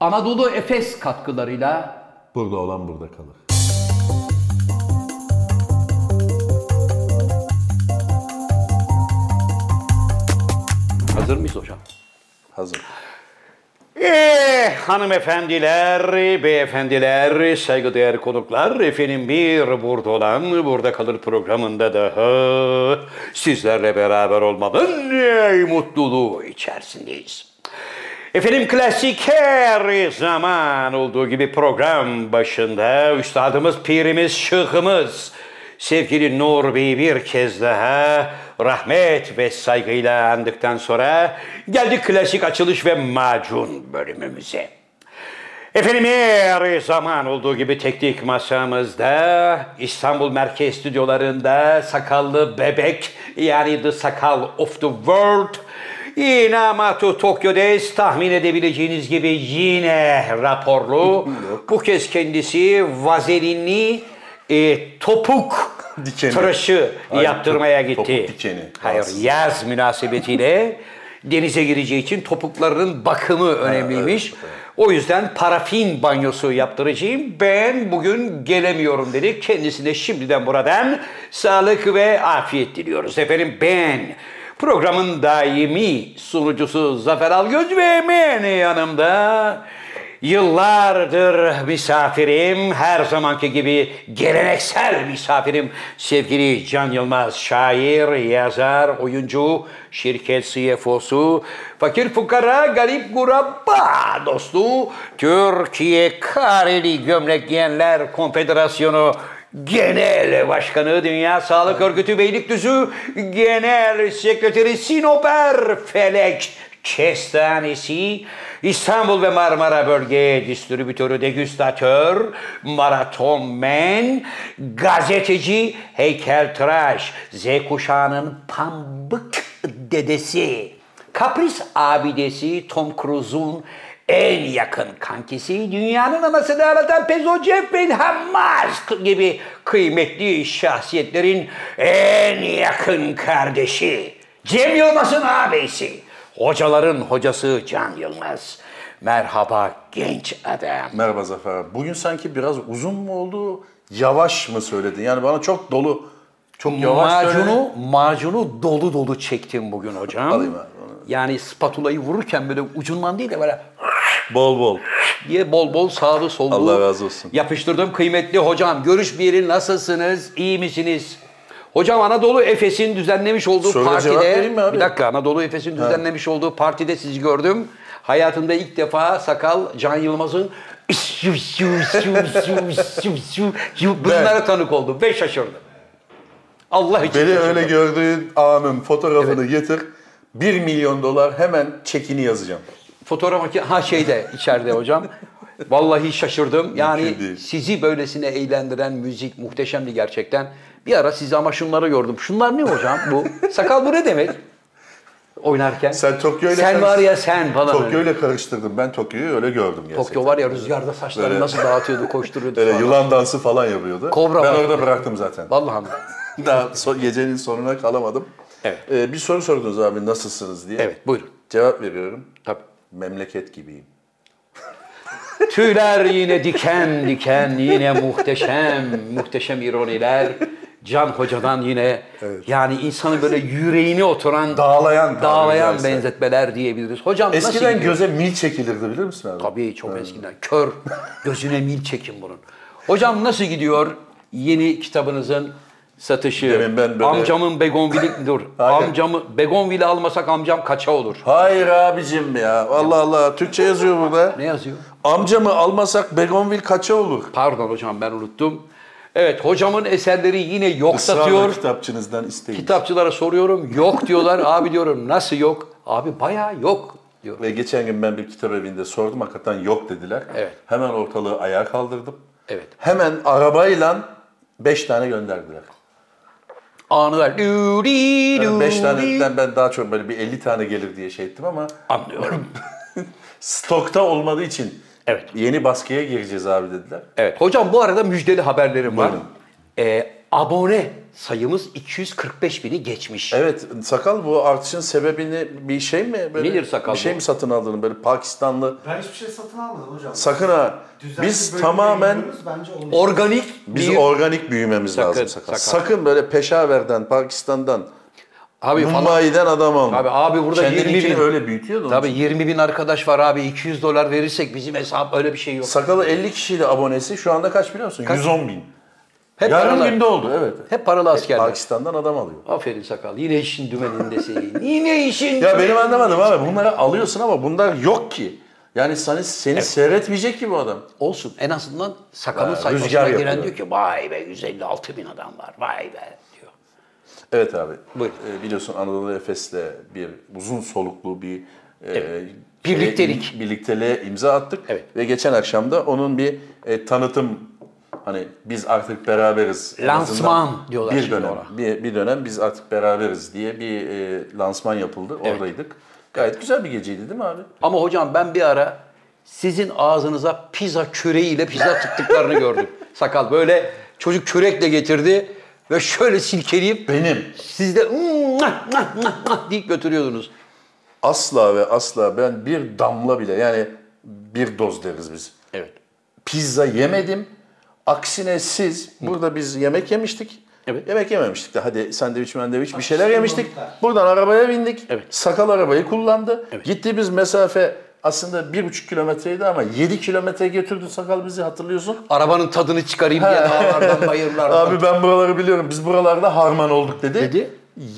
Anadolu Efes katkılarıyla Burada olan burada kalır. hazır mıyız hocam? Hazır. Eh hanımefendiler, beyefendiler, saygıdeğer konuklar, efendim bir burada olan Burada Kalır programında daha sizlerle beraber olmanın eh, mutluluğu içerisindeyiz. Efendim klasik her zaman olduğu gibi program başında üstadımız, pirimiz, şıkımız, sevgili Nur Bey'i bir kez daha rahmet ve saygıyla andıktan sonra geldik klasik açılış ve macun bölümümüze. Efendim her zaman olduğu gibi teknik masamızda İstanbul Merkez Stüdyolarında sakallı bebek yani The Sakal of the World Inamatu Tokyo'des tahmin edebileceğiniz gibi yine raporlu. Bu kez kendisi vazelinli e, topuk Dikeni. tıraşı Hayır, yaptırmaya gitti. topuk dikeni. Hayır Rahatsız. yaz münasebetiyle denize gireceği için topuklarının bakımı önemliymiş. O yüzden parafin banyosu yaptıracağım. Ben bugün gelemiyorum dedi. Kendisine şimdiden buradan sağlık ve afiyet diliyoruz. Efendim ben programın daimi sunucusu Zafer Algöz ve hemen yanımda Yıllardır misafirim, her zamanki gibi geleneksel misafirim sevgili Can Yılmaz, şair, yazar, oyuncu, şirket CFO'su, fakir fukara, garip guraba dostu, Türkiye Kareli Gömlek Giyenler Konfederasyonu Genel Başkanı, Dünya Sağlık Örgütü Beylikdüzü Genel Sekreteri Sinoper Felek Kestanesi, İstanbul ve Marmara Bölge Distribütörü Degüstatör, Maratonmen, gazeteci, heykeltıraş, Z kuşağının pambık dedesi, kapris abidesi Tom Cruise'un en yakın kankisi, dünyanın anasını ağlatan Pezo Jeff Benhamaz gibi kıymetli şahsiyetlerin en yakın kardeşi. Cem Yılmaz'ın ağabeysi. Hocaların hocası Can Yılmaz. Merhaba genç adam. Merhaba Zafer. Bugün sanki biraz uzun mu oldu? Yavaş mı söyledin? Yani bana çok dolu, çok yavaş söyledin. Macunu, macunu dolu dolu çektim bugün hocam. Alayım abi, Yani spatulayı vururken böyle ucundan değil de böyle Bol bol. diye bol bol sağlı sollu Allah razı olsun. yapıştırdım. Kıymetli hocam görüş bir yeri nasılsınız? İyi misiniz? Hocam Anadolu Efes'in düzenlemiş olduğu Soruya cevap partide vereyim mi abi? bir dakika Anadolu Efes'in düzenlemiş olduğu partide sizi gördüm. Hayatımda ilk defa sakal Can Yılmaz'ın bunlara tanık oldum ve şaşırdım. Allah için Beni şaşırdım. öyle gördüğün anın fotoğrafını getir. 1 milyon dolar hemen çekini yazacağım. Fotoğraf makine ha şeyde içeride hocam. Vallahi şaşırdım. Yani sizi böylesine eğlendiren müzik muhteşemdi gerçekten. Bir ara sizi ama şunları gördüm. Şunlar ne hocam bu? Sakal bu ne demek? Oynarken. Sen Tokyo ile Sen var ya sen falan. Tokyo ile karıştırdım. Ben Tokyo'yu öyle gördüm gerçekten. Tokyo var ya rüzgarda saçlarını Böyle- nasıl dağıtıyordu, koşturuyordu Öyle falan. yılan dansı falan yapıyordu. Kobra ben var. orada bıraktım zaten. Vallahi mi? Daha so- gecenin sonuna kalamadım. Evet. Ee, bir soru sordunuz abi nasılsınız diye. Evet buyurun. Cevap veriyorum. Tabii. Memleket gibiyim. Tüyler yine diken diken, yine muhteşem, muhteşem ironiler. Can Hoca'dan yine yani insanın böyle yüreğine oturan, Dağlayan dağlayan caizse. benzetmeler diyebiliriz. Hocam nasıl Eskiden gidiyor? göze mil çekilirdi bilir misin abi? Tabii çok eskiden. Kör, gözüne mil çekin bunun. Hocam nasıl gidiyor yeni kitabınızın satışı? Demin ben böyle- Amcamın Begonvil'i, dur. Amcamı, Begonvil'i almasak amcam kaça olur? Hayır abicim ya. Allah Allah. Türkçe yazıyor burada. Ne yazıyor? Amcamı almasak Begonvil kaça olur? Pardon hocam ben unuttum. Evet hocamın eserleri yine yok Israrla satıyor. kitapçınızdan isteyin. Kitapçılara soruyorum yok diyorlar. Abi diyorum nasıl yok? Abi bayağı yok diyor. Ve geçen gün ben bir kitap evinde sordum. Hakikaten yok dediler. Evet. Hemen ortalığı ayağa kaldırdım. Evet. Hemen arabayla beş tane gönderdiler. Dü-di, Yani beş dü-di. taneden ben daha çok böyle bir 50 tane gelir diye şey ettim ama Anlıyorum. stokta olmadığı için Evet. yeni baskıya gireceğiz abi dediler. Evet. Hocam bu arada müjdeli haberlerim var. Buyurun. Ee, abone sayımız 245 bini geçmiş. Evet sakal bu artışın sebebini bir şey mi? Böyle Nedir sakal Bir şey bu? mi satın aldın böyle Pakistanlı? Ben hiçbir şey satın almadım hocam. Sakın ha. Düzenli Biz tamamen bence Organik biz bir... organik büyümemiz Sakın, lazım sakal. sakal. Sakın böyle Peşaver'den, Pakistan'dan, Abi falan. Mumbai'den adam alma. Abi, abi burada 20 Kendininkini bin. öyle büyütüyordu. Tabii için. 20 bin arkadaş var abi 200 dolar verirsek bizim hesap öyle bir şey yok. Sakalı 50 kişiyle abonesi şu anda kaç biliyor musun? 110 bin. Hep Yarım paralı. günde oldu evet. Hep paralı askerler. Pakistan'dan adam alıyor. Aferin sakal. Yine işin dümenindesin. Yine işin Ya benim anlamadım abi. Bunları alıyorsun ama bunlar yok ki. Yani seni, seni seyretmeyecek ki bu adam. Olsun. En azından sakalın sayfasına giren yapıyor. diyor ki vay be 156 bin adam var. Vay be diyor. Evet abi. Buyur. Ee, biliyorsun Anadolu Efes'le bir uzun soluklu bir e, Birliktelik. şeye, birlikteliğe imza attık. Evet. Ve geçen akşam da onun bir e, tanıtım hani biz artık beraberiz. Lansman diyorlar Bir dönem, ona. bir, bir dönem biz artık beraberiz diye bir e, lansman yapıldı. Oradaydık. Gayet güzel bir geceydi değil mi abi? Ama hocam ben bir ara sizin ağzınıza pizza küreğiyle pizza tıktıklarını gördüm. Sakal böyle çocuk kürekle getirdi ve şöyle silkeleyip Benim siz de "Mwah, mwah, mwah, mwah" deyip götürüyordunuz. asla ve asla ben bir damla bile yani bir doz deriz biz. Evet. pizza yemedim. Aksine siz, burada biz yemek yemiştik. Evet. Yemek yememiştik de hadi sandviç mendviç bir şeyler Atıştırmalıklar. yemiştik. Buradan arabaya bindik. Evet. Sakal arabayı kullandı. Evet. Gittiğimiz mesafe aslında bir buçuk kilometreydi ama 7 kilometre götürdü sakal bizi hatırlıyorsun. Arabanın tadını çıkarayım diye dağlardan bayırlardan. Abi ben buraları biliyorum. Biz buralarda harman olduk dedi. Dedi.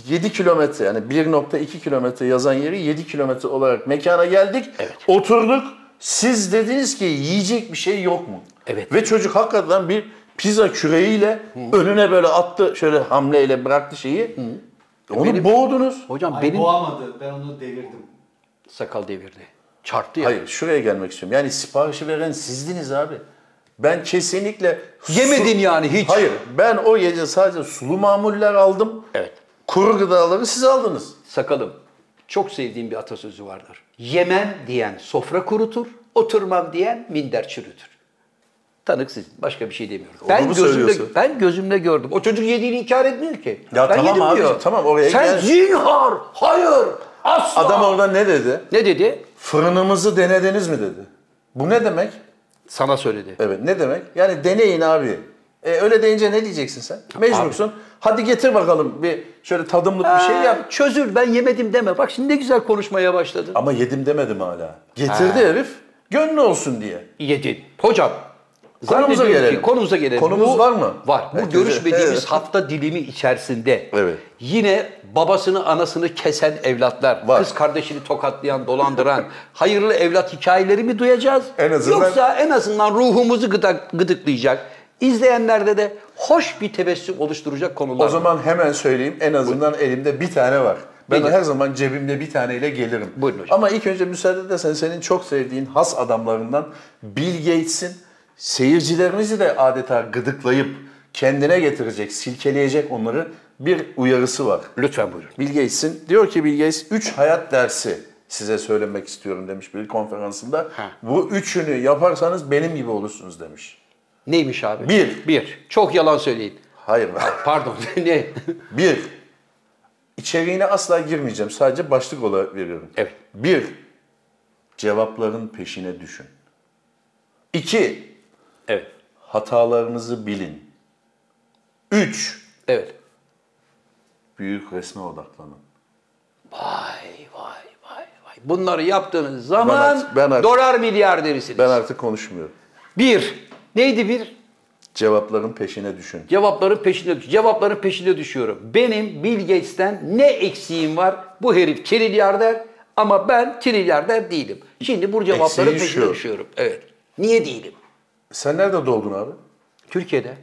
7 kilometre yani 1.2 kilometre yazan yeri 7 kilometre olarak mekana geldik. Evet. Oturduk. Siz dediniz ki yiyecek bir şey yok mu? Evet. Ve çocuk hakikaten bir pizza küreğiyle önüne böyle attı. Şöyle hamleyle bıraktı şeyi. Onu Benim- boğdunuz. Hocam Ay benim boğamadı. Ben onu devirdim. sakal devirdi. Çarptı ya. Hayır şuraya gelmek istiyorum. Yani siparişi veren sizdiniz abi. Ben kesinlikle... su- Yemedin yani hiç. Hayır ben o gece sadece sulu mamuller aldım. Evet. Kuru gıdaları siz aldınız. Sakalım. Çok sevdiğim bir atasözü vardır. Yemem diyen sofra kurutur, oturmam diyen minder çürütür. Tanık sizin. Başka bir şey demiyorum. ben mu gözümle ben gözümle gördüm. O çocuk yediğini inkar etmiyor ki. Ya ben tamam abi, diyor. tamam oraya Sen gel. zinhar, hayır, asla. Adam orada ne dedi? Ne dedi? Fırınımızı denediniz mi dedi. Bu ne demek? Sana söyledi. Evet ne demek? Yani deneyin abi. E, öyle deyince ne diyeceksin sen? Mecbursun. Hadi getir bakalım bir şöyle tadımlık bir şey yap. Ha, Çözül ben yemedim deme. Bak şimdi ne güzel konuşmaya başladın. Ama yedim demedim hala. Getirdi herif. Gönlü olsun diye. Yedin. Hocam. Konumuza gelelim. Ki, konumuza gelelim. Konumuz var mı? Var. Bu Evet, görüşmediğimiz evet. hafta dilimi içerisinde Evet. yine babasını anasını kesen evlatlar, Var. kız kardeşini tokatlayan, dolandıran hayırlı evlat hikayeleri mi duyacağız? En azından- Yoksa en azından ruhumuzu gıdak, gıdıklayacak, izleyenlerde de hoş bir tebessüm oluşturacak konular. O zaman hemen söyleyeyim. En azından elimde bir tane var. Ben Buyurun. her zaman cebimde bir taneyle gelirim. Buyurun hocam. Ama ilk önce müsaade edersen senin çok sevdiğin has adamlarından Bill Gates'in seyircilerimizi de adeta gıdıklayıp kendine getirecek, silkeleyecek onları bir uyarısı var. Lütfen buyurun. Bill Gates'in diyor ki Bill Gates 3 hayat dersi size söylemek istiyorum demiş bir konferansında. Ha. Bu üçünü yaparsanız benim gibi olursunuz demiş. Neymiş abi? Bir. Bir. Çok yalan söyleyin. Hayır. Pardon. ne? Bir, içeriğine asla girmeyeceğim. Sadece başlık olarak veriyorum. Evet. Bir, cevapların peşine düşün. İki, Evet. hatalarınızı bilin. Üç, Evet. büyük resme odaklanın. Vay vay vay vay. Bunları yaptığınız zaman Ben artık- ben artık- dolar milyarderisiniz. Ben artık konuşmuyorum. Bir. Neydi bir? Cevapların peşine düşün. Cevapların peşinde düş- Cevapların peşinde düşüyorum. Benim Bill Gates'ten ne eksiğim var? Bu herif trilyarder ama ben trilyarder değilim. Şimdi bu cevapların Eksiğin peşine şu. düşüyorum. Evet. Niye değilim? Sen nerede doğdun abi? Türkiye'de.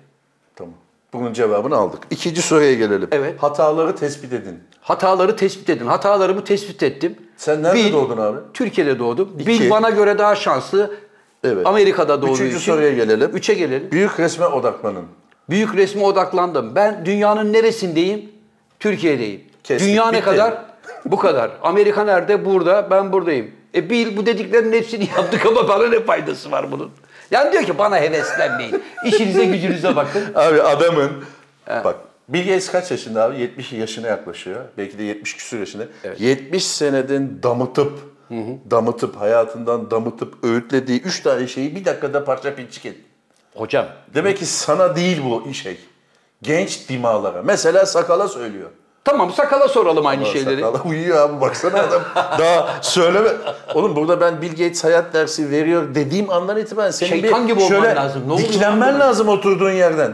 Tamam. Bunun cevabını aldık. İkinci soruya gelelim. Evet. Hataları tespit edin. Hataları tespit edin. Hatalarımı tespit ettim. Sen nerede doğdun abi? Türkiye'de doğdum. Bill bana göre daha şanslı. Evet. Amerika'da doğduğu Üçüncü için. soruya gelelim. Üçe gelelim. Büyük resme odaklanın. Büyük resme odaklandım. Ben dünyanın neresindeyim? Türkiye'deyim. Kestik, Dünya ne bitti. kadar? Bu kadar. Amerika nerede? Burada. Ben buradayım. E Bill bu dediklerinin hepsini yaptık ama bana ne faydası var bunun? Yani diyor ki bana heveslenmeyin. İşinize gücünüze bakın. Abi adamın bak Bill Gates kaç yaşında abi? 70 yaşına yaklaşıyor. Belki de 70 küsur yaşında. 70 seneden damıtıp, damıtıp, hayatından damıtıp, öğütlediği 3 tane şeyi bir dakikada parça pinçik etti. Hocam Demek ki sana değil bu şey. Genç dimağlara. Mesela sakala söylüyor. tamam sakala soralım aynı şeyleri. Sakala uyuyor abi baksana adam daha söyleme. Oğlum burada ben Bill Gates hayat dersi veriyor dediğim andan itibaren senin Şeytan bir gibi olman şöyle lazım. Ne oluyor diklenmen lan? lazım oturduğun yerden.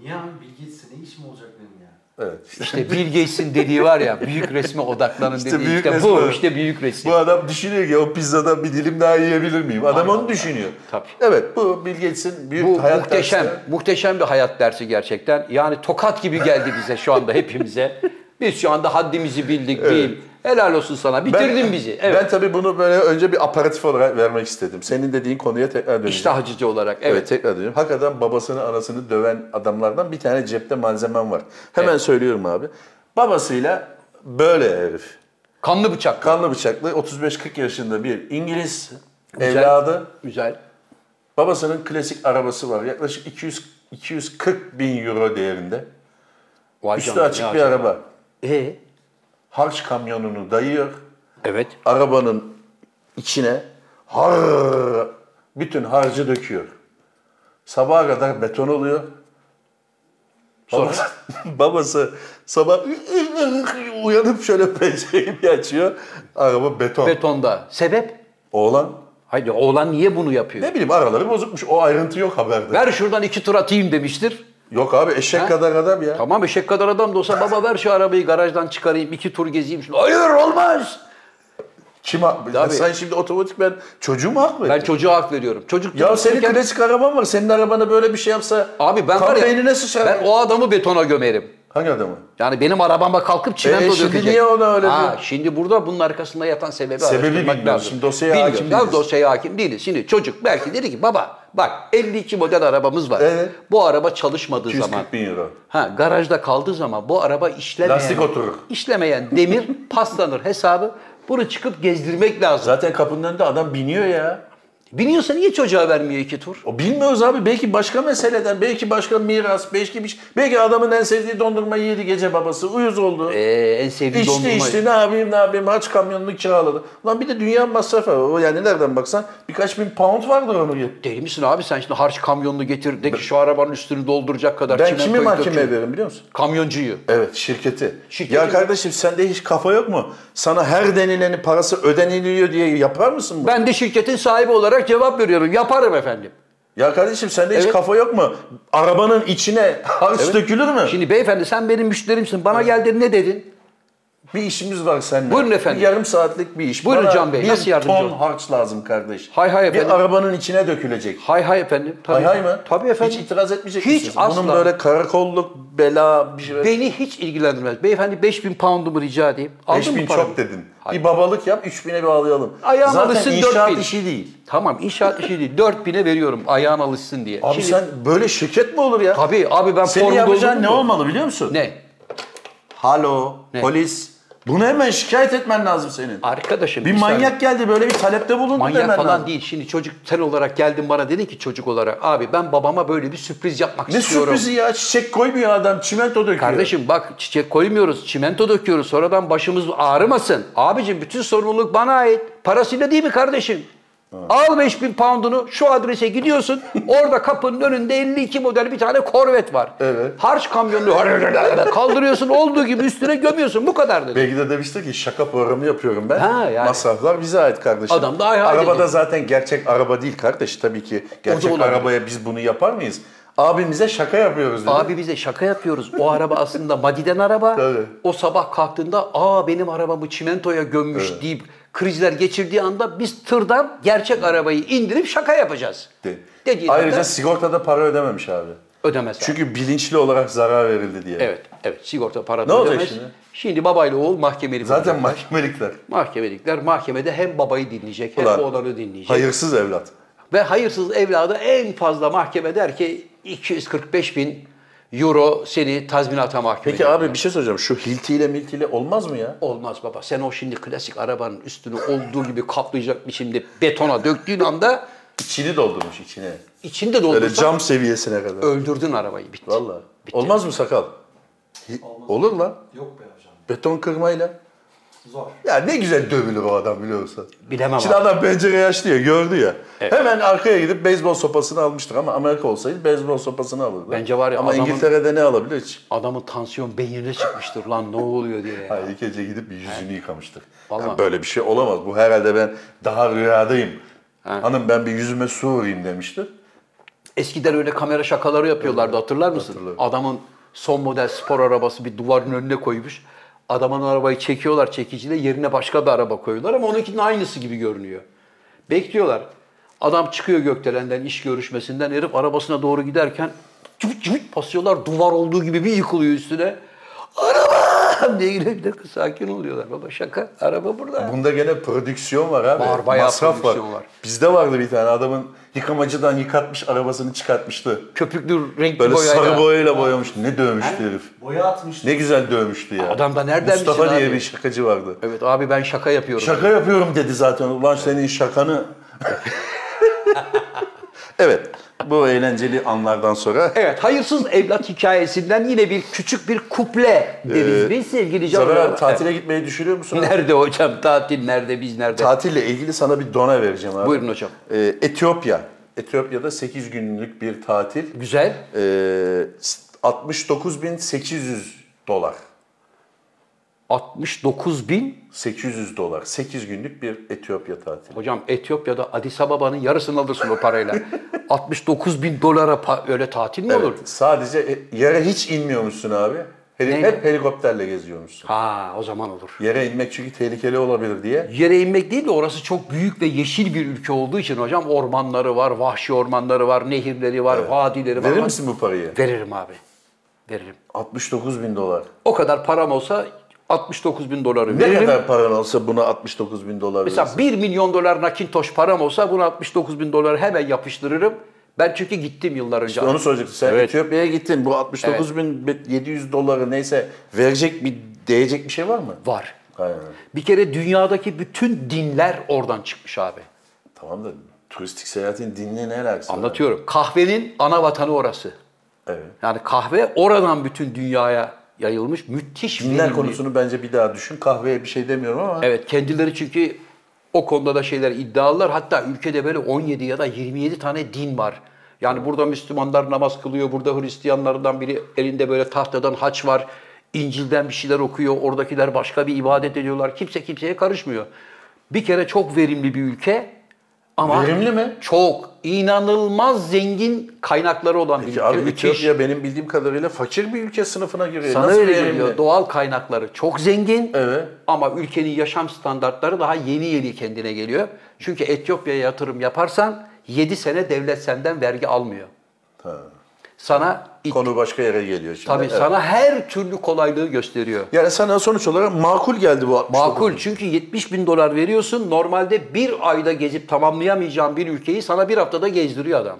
Niye abi Bill Gates'e ne işim olacak benim ya? Evet. İşte Bill Gates'in dediği var ya büyük resme odaklanın İşte dediği büyük işte resme. bu işte büyük resim. Bu adam düşünüyor ki o pizzadan bir dilim daha yiyebilir miyim? Adam onu düşünüyor. Tabii. Evet bu Bill Gates'in büyük Bu hayat muhteşem, dersi. muhteşem bir hayat dersi gerçekten. Yani tokat gibi geldi bize şu anda hepimize. Biz şu anda haddimizi bildik değil. Helal olsun sana. Bitirdin bizi. Evet. Ben tabii bunu böyle önce bir aparatif olarak vermek istedim. Senin dediğin konuya tekrar döneceğim. İştahcıcı olarak. Evet. Evet. tekrar dönüyorum. Hakikaten babasını anasını döven adamlardan bir tane cepte malzemem var. Hemen söylüyorum abi. Babasıyla böyle herif. Kanlı bıçak. Kanlı bıçaklı 35-40 yaşında bir İngiliz Güzel. evladı. Güzel. Babasının klasik arabası var. Yaklaşık 200 240 bin euro değerinde. Vay Üstü canına, açık bir acaba. araba. Ee? Harç kamyonunu dayıyor. Evet. Arabanın içine har bütün harcı döküyor. Sabaha kadar beton oluyor. Babası, babası sabah uyanıp şöyle pencereyi bir açıyor. Araba beton. Betonda. Sebep? Oğlan Haydi oğlan niye bunu yapıyor? ne bileyim araları bozukmuş. O ayrıntı yok haberde. Ver şuradan iki tur atayım demiştir. Yok abi eşek kadar adam ya. Tamam eşek kadar adam da olsa baba ver şu arabayı garajdan çıkarayım iki tur gezeyim. Şunu. Hayır olmaz. Kim haklı? Tabii. Sen şimdi otomatik ben çocuğu mu hak Ben çocuğa hak veriyorum. Çocuk Ya senin çocukken- klasik araban var. Senin arabana böyle bir şey yapsa Abi ben kan var ya beynine sıçar. ben o adamı betona gömerim. Hangi adamı? Yani benim arabama kalkıp çimento E, şimdi dökecek. niye ona öyle ha, diyor? Şimdi burada bunun arkasında yatan sebebi, Sebebi bilmiyoruz. Şimdi dosyaya Bilmiyoruz. hakim değiliz. dosyaya hakim değiliz. Şimdi çocuk belki dedi ki baba bak 52 model arabamız var. Evet. Bu araba çalışmadığı 240 zaman bin euro. Ha garajda kaldığı zaman bu araba işlemeyen Lastik oturur. işlemeyen demir paslanır hesabı. Bunu çıkıp gezdirmek lazım. Zaten kapının önünde adam biniyor ya. Biniyorsa niye çocuğa vermiyor iki tur? O bilmiyoruz abi. Belki başka meseleden, belki başka miras, belki bir şey. Belki adamın en sevdiği dondurmayı yedi gece babası. Uyuz oldu. Ee, en sevdiği içti dondurma. içti ne yapayım ne yapayım haç kamyonunu kiraladı. Ulan bir de dünya masrafı. O yani nereden baksan birkaç bin pound vardır onu. Deli misin abi sen şimdi harç kamyonunu getir de ki şu arabanın üstünü dolduracak kadar Ben kimi mahkemeye döküyor. veririm biliyor musun? Kamyoncuyu. Evet şirketi. Şirketi ya kardeşim sende hiç kafa yok mu? Sana her denilenin parası ödeniliyor diye yapar mısın bunu? Ben de şirketin sahibi olarak cevap veriyorum. Yaparım efendim. Ya kardeşim sende hiç Evet. kafa yok mu? Arabanın içine harç dökülür mü? Şimdi beyefendi sen benim müşterimsin. Bana geldin ne dedin? Bir işimiz var seninle. Buyurun efendim. Bir yarım saatlik bir iş. Buyurun Bana Can Bey, Bir nasıl yardımcı ton harç lazım kardeş. Hay hay efendim. Bir arabanın içine dökülecek. Hay hay efendim. Tabii. Hay hay mı? Tabii efendim. Hiç itiraz etmeyecek Hiç misiniz? asla. Bunun böyle karakolluk, bela bir şey. Beni hiç ilgilendirmez. Beyefendi 5000 poundumu rica edeyim. Aldın 5000 mı paramı? çok dedin. Hayır. Bir babalık yap 3000'e bir alayalım. Ayağın Zaten alışsın inşaat 4000. işi değil. Tamam inşaat işi değil. 4000'e veriyorum ayağın alışsın diye. Abi Şimdi- sen böyle şirket mi olur ya? Tabii abi ben Senin yapacağın ne olmalı biliyor musun? Ne? Halo, Ne? polis. Bunu hemen şikayet etmen lazım senin. Arkadaşım Bir saniye. manyak geldi böyle bir talepte bulundu Manyak demen falan lazım. değil. Şimdi çocuk sen olarak geldin bana dedin ki çocuk olarak abi ben babama böyle bir sürpriz yapmak Ne istiyorum. sürprizi ya? Çiçek koymuyor adam, çimento döküyor. Kardeşim bak çiçek koymuyoruz, çimento döküyoruz. Sonradan başımız ağrımasın. Abicim bütün sorumluluk bana ait. Parasıyla değil mi kardeşim? Al 5000 poundunu şu adrese gidiyorsun. Orada kapının önünde 52 model bir tane korvet var. Evet. Harç kamyonunu kaldırıyorsun olduğu gibi üstüne gömüyorsun. Bu kadar dedi. Belki de demiştir ki şaka programı yapıyorum ben. Ha, yani. Masraflar bize ait kardeşim. Adam da ay Arabada dedi. zaten gerçek araba değil kardeş tabii ki. Gerçek arabaya biz bunu yapar mıyız? Abimize şaka yapıyoruz dedi. Abi bize şaka yapıyoruz. O araba aslında Madiden araba. Tabii. O sabah kalktığında aa benim arabamı çimentoya gömmüş deyip krizler geçirdiği anda biz tırdan gerçek arabayı indirip şaka yapacağız. De. Dediğin Ayrıca anda sigortada para ödememiş abi. ödemez. abi. Çünkü bilinçli olarak zarar verildi diye. Evet, evet sigorta para Ne da olacak ödemez. şimdi? Şimdi babayla oğul mahkemelik Zaten mahkemelikler. Mahkemelikler mahkemede hem babayı dinleyecek hem Ulan, oğlanı dinleyecek. Hayırsız evlat. Ve hayırsız evladı en fazla mahkeme der ki 245 bin euro seni tazminata mahkum Peki ediyorum. abi bir şey soracağım. Şu hiltiyle miltiyle olmaz mı ya? Olmaz baba. Sen o şimdi klasik arabanın üstünü olduğu gibi kaplayacak biçimde betona döktüğün anda İçini doldurmuş içine. içinde Böyle doldursan cam seviyesine kadar. öldürdün arabayı. Bitti. Vallahi. Bitti. Olmaz mı sakal? Olmaz. Olur lan. Yok be hocam. Beton kırmayla. Zor. Ya ne güzel dövülür o adam biliyor musun? Bilemem Şimdi abi. adam pencereyi açtı ya gördü ya. Hemen arkaya gidip beyzbol sopasını almıştır ama Amerika olsaydı beyzbol sopasını alırdı. Bence var ya Ama adamın- İngiltere'de ne alabilir hiç? Adamın tansiyon beynine çıkmıştır lan ne oluyor diye. ya. Hayır ilk gece gidip bir yüzünü yıkamıştık. Vallahi. Yani böyle bir şey olamaz. Bu herhalde ben daha rüyadayım. Hanım ben bir yüzüme su vurayım demişti. Eskiden öyle kamera şakaları yapıyorlardı hatırlar mısın? Adamın son model spor arabası bir duvarın önüne koymuş. Adamın arabayı çekiyorlar çekiciyle yerine başka bir araba koyuyorlar ama onunkinin aynısı gibi görünüyor. Bekliyorlar. Adam çıkıyor gökdelenden iş görüşmesinden herif arabasına doğru giderken cıvıt cıvıt basıyorlar duvar olduğu gibi bir yıkılıyor üstüne. Araba diye dakika sakin oluyorlar. Baba şaka araba burada. Bunda gene prodüksiyon var abi. Var, bayağı Masraf prodüksiyon var. var. Bizde vardı bir tane adamın yıkamacıdan yıkatmış arabasını çıkartmıştı. Köpüklü renkli Böyle boyayla. sarı boyayla boyamıştı. Ne dövmüştü herif. Boya atmış. Ne güzel dövmüştü ya. Adam da nereden Mustafa diye abi? bir şakacı vardı. Evet abi ben şaka yapıyorum. Şaka yapıyorum dedi zaten. Ulan senin şakanı... evet. Bu eğlenceli anlardan sonra Evet, hayırsız evlat hikayesinden yine bir küçük bir kuple deriz biz sevgili Zafer canlar. abi tatile gitmeyi düşünüyor musun? Nerede hocam tatil, nerede biz nerede? Tatille ilgili sana bir dona vereceğim abi. Buyurun hocam. Ee, Etiyopya. Etiyopya'da 8 günlük bir tatil. Güzel. Ee, 69.800 dolar. 69 bin. 800 dolar. 8 günlük bir Etiyopya tatili. Hocam Etiyopya'da Addis Ababa'nın yarısını alırsın o parayla. 69 bin dolara pa- öyle tatil mi olur? Evet, sadece e- yere hiç inmiyormuşsun abi. Heli- Neyle? hep helikopterle geziyormuşsun. Ha o zaman olur. Yere inmek çünkü tehlikeli olabilir diye. Yere inmek değil de orası çok büyük ve yeşil bir ülke olduğu için hocam ormanları var, vahşi ormanları var, nehirleri var, vadileri var. Verir misin bu parayı? Veririm abi. Veririm. 69 bin dolar. O kadar param olsa 69 bin doları Ne veririm. kadar paran olsa buna 69 bin dolar Mesela verirsin? 1 milyon dolar nakintoş param olsa buna 69 bin doları hemen yapıştırırım. Ben çünkü gittim yıllar önce. Onu soracaktım. Sen Evet. Etiyopya'ya gittin. Bu 69 bin 700 doları neyse verecek bir değecek bir şey var mı? Var. Aynen. Bir kere dünyadaki bütün dinler oradan çıkmış abi. Tamam da turistik seyahatin dinle ne alakası var? Anlatıyorum. Kahvenin ana vatanı orası. Evet. Yani kahve oradan bütün dünyaya yayılmış. Müthiş Dinler verimli. konusunu bence bir daha düşün. Kahveye bir şey demiyorum ama. Evet kendileri çünkü o konuda da şeyler iddialılar. Hatta ülkede böyle 17 ya da 27 tane din var. Yani burada Müslümanlar namaz kılıyor, burada Hristiyanlardan biri elinde böyle tahtadan haç var. İncil'den bir şeyler okuyor, oradakiler başka bir ibadet ediyorlar. Kimse kimseye karışmıyor. Bir kere çok verimli bir ülke ama Verimli mi? çok inanılmaz zengin kaynakları olan bir Peki ülke. abi Müthiş. Etiyopya benim bildiğim kadarıyla fakir bir ülke sınıfına giriyor. Sana Nasıl öyle verimli? geliyor. Doğal kaynakları çok zengin. Evet. Ama ülkenin yaşam standartları daha yeni yeni kendine geliyor. Çünkü Etiyopya'ya yatırım yaparsan 7 sene devlet senden vergi almıyor. Sana it- Konu başka yere geliyor şimdi. tabii Evet. sana her türlü kolaylığı gösteriyor. Yani sana sonuç olarak makul geldi bu 69 Makul çünkü 70 bin dolar veriyorsun. Normalde bir ayda gezip tamamlayamayacağın bir ülkeyi sana bir haftada gezdiriyor adam.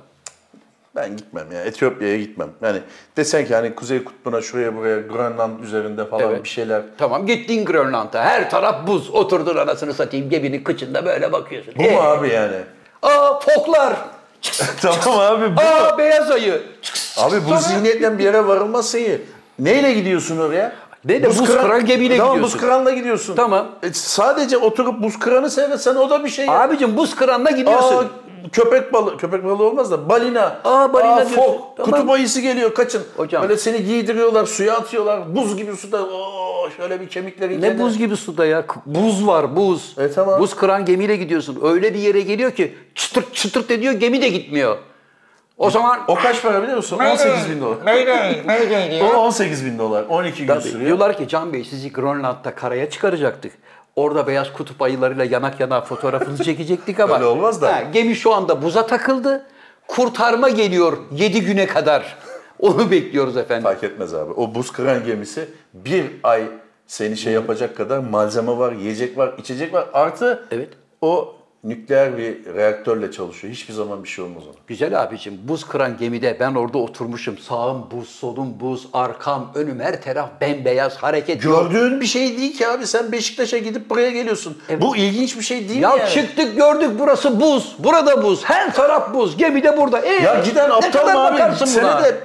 Ben gitmem ya. Etiyopya'ya gitmem. Yani desen ki hani Kuzey Kutbu'na şuraya buraya Grönland üzerinde falan Evet. bir şeyler. Tamam gittin Grönland'a. Her taraf buz. Oturdun anasını satayım geminin kıçında böyle bakıyorsun. Bu Ee, mu abi yani? Aa foklar. tamam abi bu. Aa beyaz ayı. Abi bu zihniyetle bir yere varılması iyi. Neyle gidiyorsun oraya? Ne de buz kıran gemiyle tamam, gidiyorsun. buz kıranla gidiyorsun. Tamam. E, sadece oturup buz kıranı seyretsen o da bir şey. ya. Abicim buz kıranla gidiyorsun. Aa, köpek balığı, köpek balığı olmaz da balina. Aa, balina diyorsun. fok, Tamam. kutup ayısı geliyor kaçın. Hocam. Böyle seni giydiriyorlar, suya atıyorlar. Buz gibi suda. Oo, şöyle bir kemikleri ne kendine- buz gibi suda ya? K- Buz var buz. E, tamam. Buz kıran gemiyle gidiyorsun. Öyle bir yere geliyor ki çıtırt çıtırt ediyor gemi de gitmiyor. O zaman O kaç para biliyor musun? 18 bin dolar. Mayday, mayday diyor. O 18 bin dolar. 12 gün Tabii. sürüyor. Diyorlar ki Can Bey sizi Grönland'da karaya çıkaracaktık. Orada beyaz kutup ayılarıyla yanak yana fotoğrafınızı çekecektik ama. Öyle olmaz da. Ha, gemi şu anda buza takıldı. Kurtarma geliyor 7 güne kadar. Onu bekliyoruz efendim. Fark etmez abi. O buz kıran gemisi bir ay seni şey yapacak kadar malzeme var, yiyecek var, içecek var. Artı Evet. o nükleer bir reaktörle çalışıyor. Hiçbir zaman bir şey olmaz ona. Güzel abicim buz kıran gemide ben orada oturmuşum. Sağım buz, solum buz, arkam, önüm her taraf bembeyaz hareket yok. Gördüğün bir şey değil ki abi. Sen Beşiktaş'a gidip buraya geliyorsun. Bu ilginç bir şey değil Ya yani. çıktık gördük burası buz, burada buz, her taraf buz, gemi de burada. Ee, Ya giden ne aptal kadar mı abi? bakarsın buna? de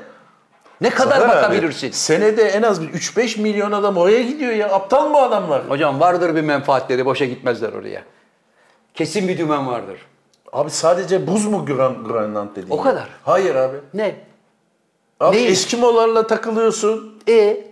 Ne kadar Zafer abi, bakabilirsin? senede en az bir 3-5 milyon adam oraya gidiyor ya. Aptal mı adamlar? Hocam vardır bir menfaatleri, boşa gitmezler oraya. Kesin bir dümen vardır. Abi sadece buz mu Gran Grönland dediğin? O kadar. Hayır abi. Ne? Abi Neymiş? Eskimolarla takılıyorsun. E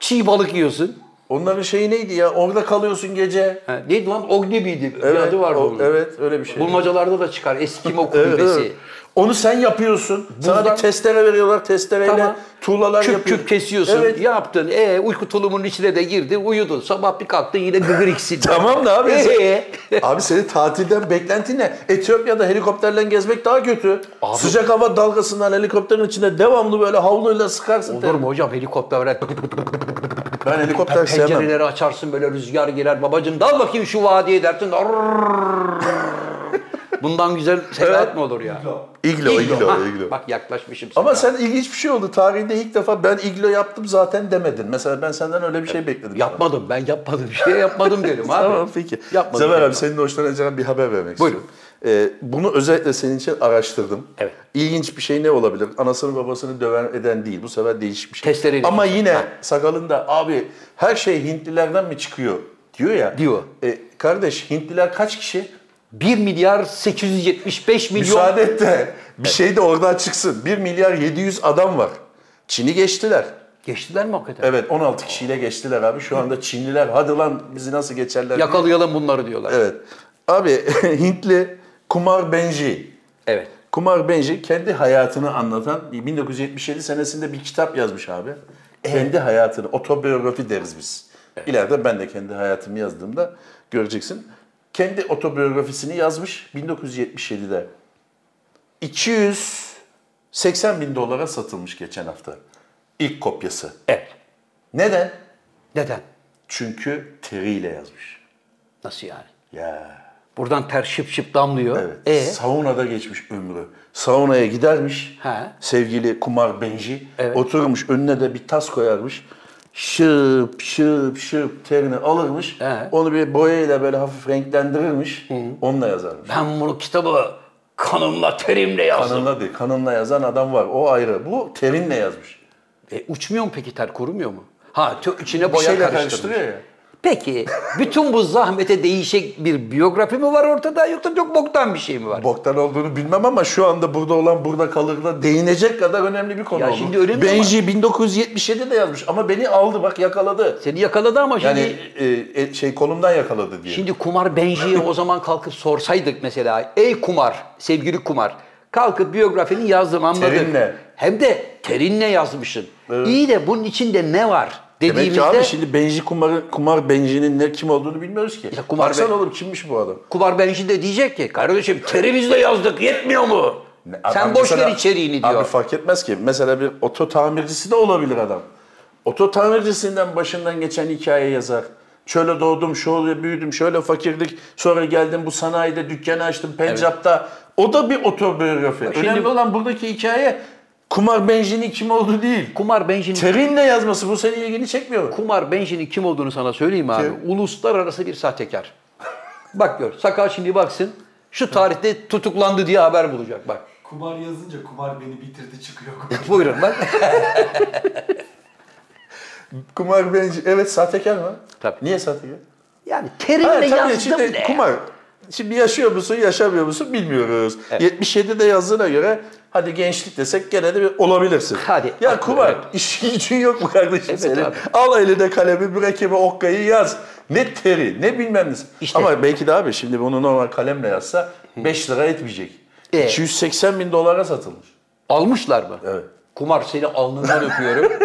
çiğ balık yiyorsun. Onların şeyi neydi ya? Orada kalıyorsun gece. Ha, neydi lan? Ognebi'ydi. bir adı vardı o- onun. Evet öyle bir şey. Bulmacalarda da çıkar. Eskimo kulübesi. Onu sen yapıyorsun. Sana Buzdan- bir testere veriyorlar. Testereyle Tamam. tuğlalar küp yapıyorsun. küp kesiyorsun. Evet. Yaptın. E uyku tulumunun içine de girdin. Uyudun. Sabah bir kalktın yine gıgır iksin. Tamam da abi. Ee? abi senin tatilden beklentin ne? Etiyopya'da helikopterle gezmek daha kötü. Abi- Sıcak hava dalgasından helikopterin içinde devamlı böyle havluyla sıkarsın. Olur mu hocam helikopter böyle Ben helikopter sevmem. pencereleri açarsın böyle rüzgar girer. Babacım dal bakayım şu vadiye dersin. Bundan güzel seyahat Evet. mi olur ya? İglo, iglo, Ha, iglo. Bak yaklaşmışım sana. Ama sen ilginç bir şey oldu. Tarihinde ilk defa ben iglo yaptım zaten demedin. Mesela ben senden öyle bir şey bekledim. Yapmadım ben yapmadım. Bir şey yapmadım dedim abi. Tamam peki. Yapmadım. Zafer abi senin hoşlanacağın bir haber vermek Buyurun. istiyorum. Ee, bunu özellikle senin için araştırdım. Evet. İlginç bir şey ne olabilir? Anasını babasını döven eden değil. Bu sefer değişik bir şey. Testereyle Ama çıkıyor. yine Ha. sakalında abi her şey Hintlilerden mi çıkıyor diyor ya. Diyor. E, kardeş Hintliler kaç kişi? 1 milyar 875 milyon. Müsaade et de bir şey de oradan çıksın. 1 milyar 700 adam var. Çin'i geçtiler. Geçtiler mi hakikaten? Evet 16 kişiyle geçtiler abi. Şu anda Çinliler hadi lan bizi nasıl geçerler? diye- Yakalayalım bunları diyorlar. Evet. Abi Hintli Kumar Benji. Evet. Kumar Benji kendi hayatını anlatan 1977 senesinde bir kitap yazmış abi. Kendi hayatını, otobiyografi deriz biz. İleride ben de kendi hayatımı yazdığımda göreceksin. Kendi otobiyografisini yazmış 1977'de. 280 bin dolara satılmış geçen hafta. İlk kopyası. Evet. Neden? Neden? Çünkü teriyle yazmış. Nasıl yani? Ya. Buradan ter şıp şıp damlıyor. Evet. E Saunada geçmiş ömrü. Saunaya gidermiş. He. Sevgili Kumar Benji. Evet. Oturmuş önüne de bir tas koyarmış. Şıp şıp şıp terini alırmış. He. Onu bir boyayla böyle hafif renklendirirmiş. Onunla yazarmış. ben bunu kitabı kanımla terimle yazdım. Kanınla değil. Kanınla yazan adam var. O ayrı. Bu terinle yazmış. E, uçmuyor mu peki ter kurumuyor mu? Ha tö- içine boya şeyle karıştırmış. karıştırıyor ya. Peki bütün bu zahmete değişik bir biyografi mi var ortada yoksa çok boktan bir şey mi var? Boktan olduğunu bilmem ama şu anda burada olan burada kalır da değinecek kadar önemli bir konu Ya oldu. şimdi önemli Benji 1977'de yazmış ama beni aldı bak yakaladı. Seni yakaladı ama şimdi Yani e, e, şey kolumdan yakaladı diye. şimdi Kumar Benji'ye o zaman kalkıp sorsaydık mesela ey Kumar, sevgili Kumar kalkıp biyografini yazdım anladık. Terinle. Hem de terinle yazmışsın. İyi de bunun içinde ne var Demek ki abi şimdi Benji Kumar'ı, Kumar Benji'nin ne kim olduğunu bilmiyoruz ki. Ya Kumar Baksana Ben- oğlum kimmiş bu adam? Kumar Benji de diyecek ki kardeşim terimizle yazdık yetmiyor mu? Ne- Sen boş mesela- ver içeriğini diyor. Abi fark etmez ki. Mesela bir oto tamircisi de olabilir adam. Oto tamircisinden başından geçen hikaye yazar. Şöyle doğdum, şöyle büyüdüm, şöyle fakirdik. Sonra geldim bu sanayide dükkanı açtım Pencap'ta. O da bir otobiyografi. şimdi- Önemli olan buradaki hikaye Kumar Benji'nin kim olduğu değil. Kumar Benji'nin Terinle yazması bu senin ilgini çekmiyor mu? Kumar Benji'nin kim olduğunu sana söyleyeyim abi. Kim? Uluslararası bir sahtekar. bak gör. Sakal şimdi baksın. Şu tarihte tutuklandı diye haber bulacak bak. Kumar yazınca kumar beni bitirdi çıkıyor. Buyurun bak. Kumar Benji, evet sahtekar mı? Tabii. Niye sahtekar? yani terimle yazdım şimdi ne? kumar. Şimdi yaşıyor musun, yaşamıyor musun bilmiyoruz. 77'de yazdığına göre hadi gençlik desek gene de bir olabilirsin. Hadi. Ya kumar, Evet. işin gücün yok mu kardeşim Evet senin? abi. Al eline kalemi, mürekkebi, okkayı yaz. Ne teri, ne bilmem ne. İşte. Ama belki de abi şimdi bunu normal kalemle yazsa 5 lira etmeyecek. E. 280 bin dolara satılmış. Almışlar mı? Evet. Kumar seni alnından öpüyorum.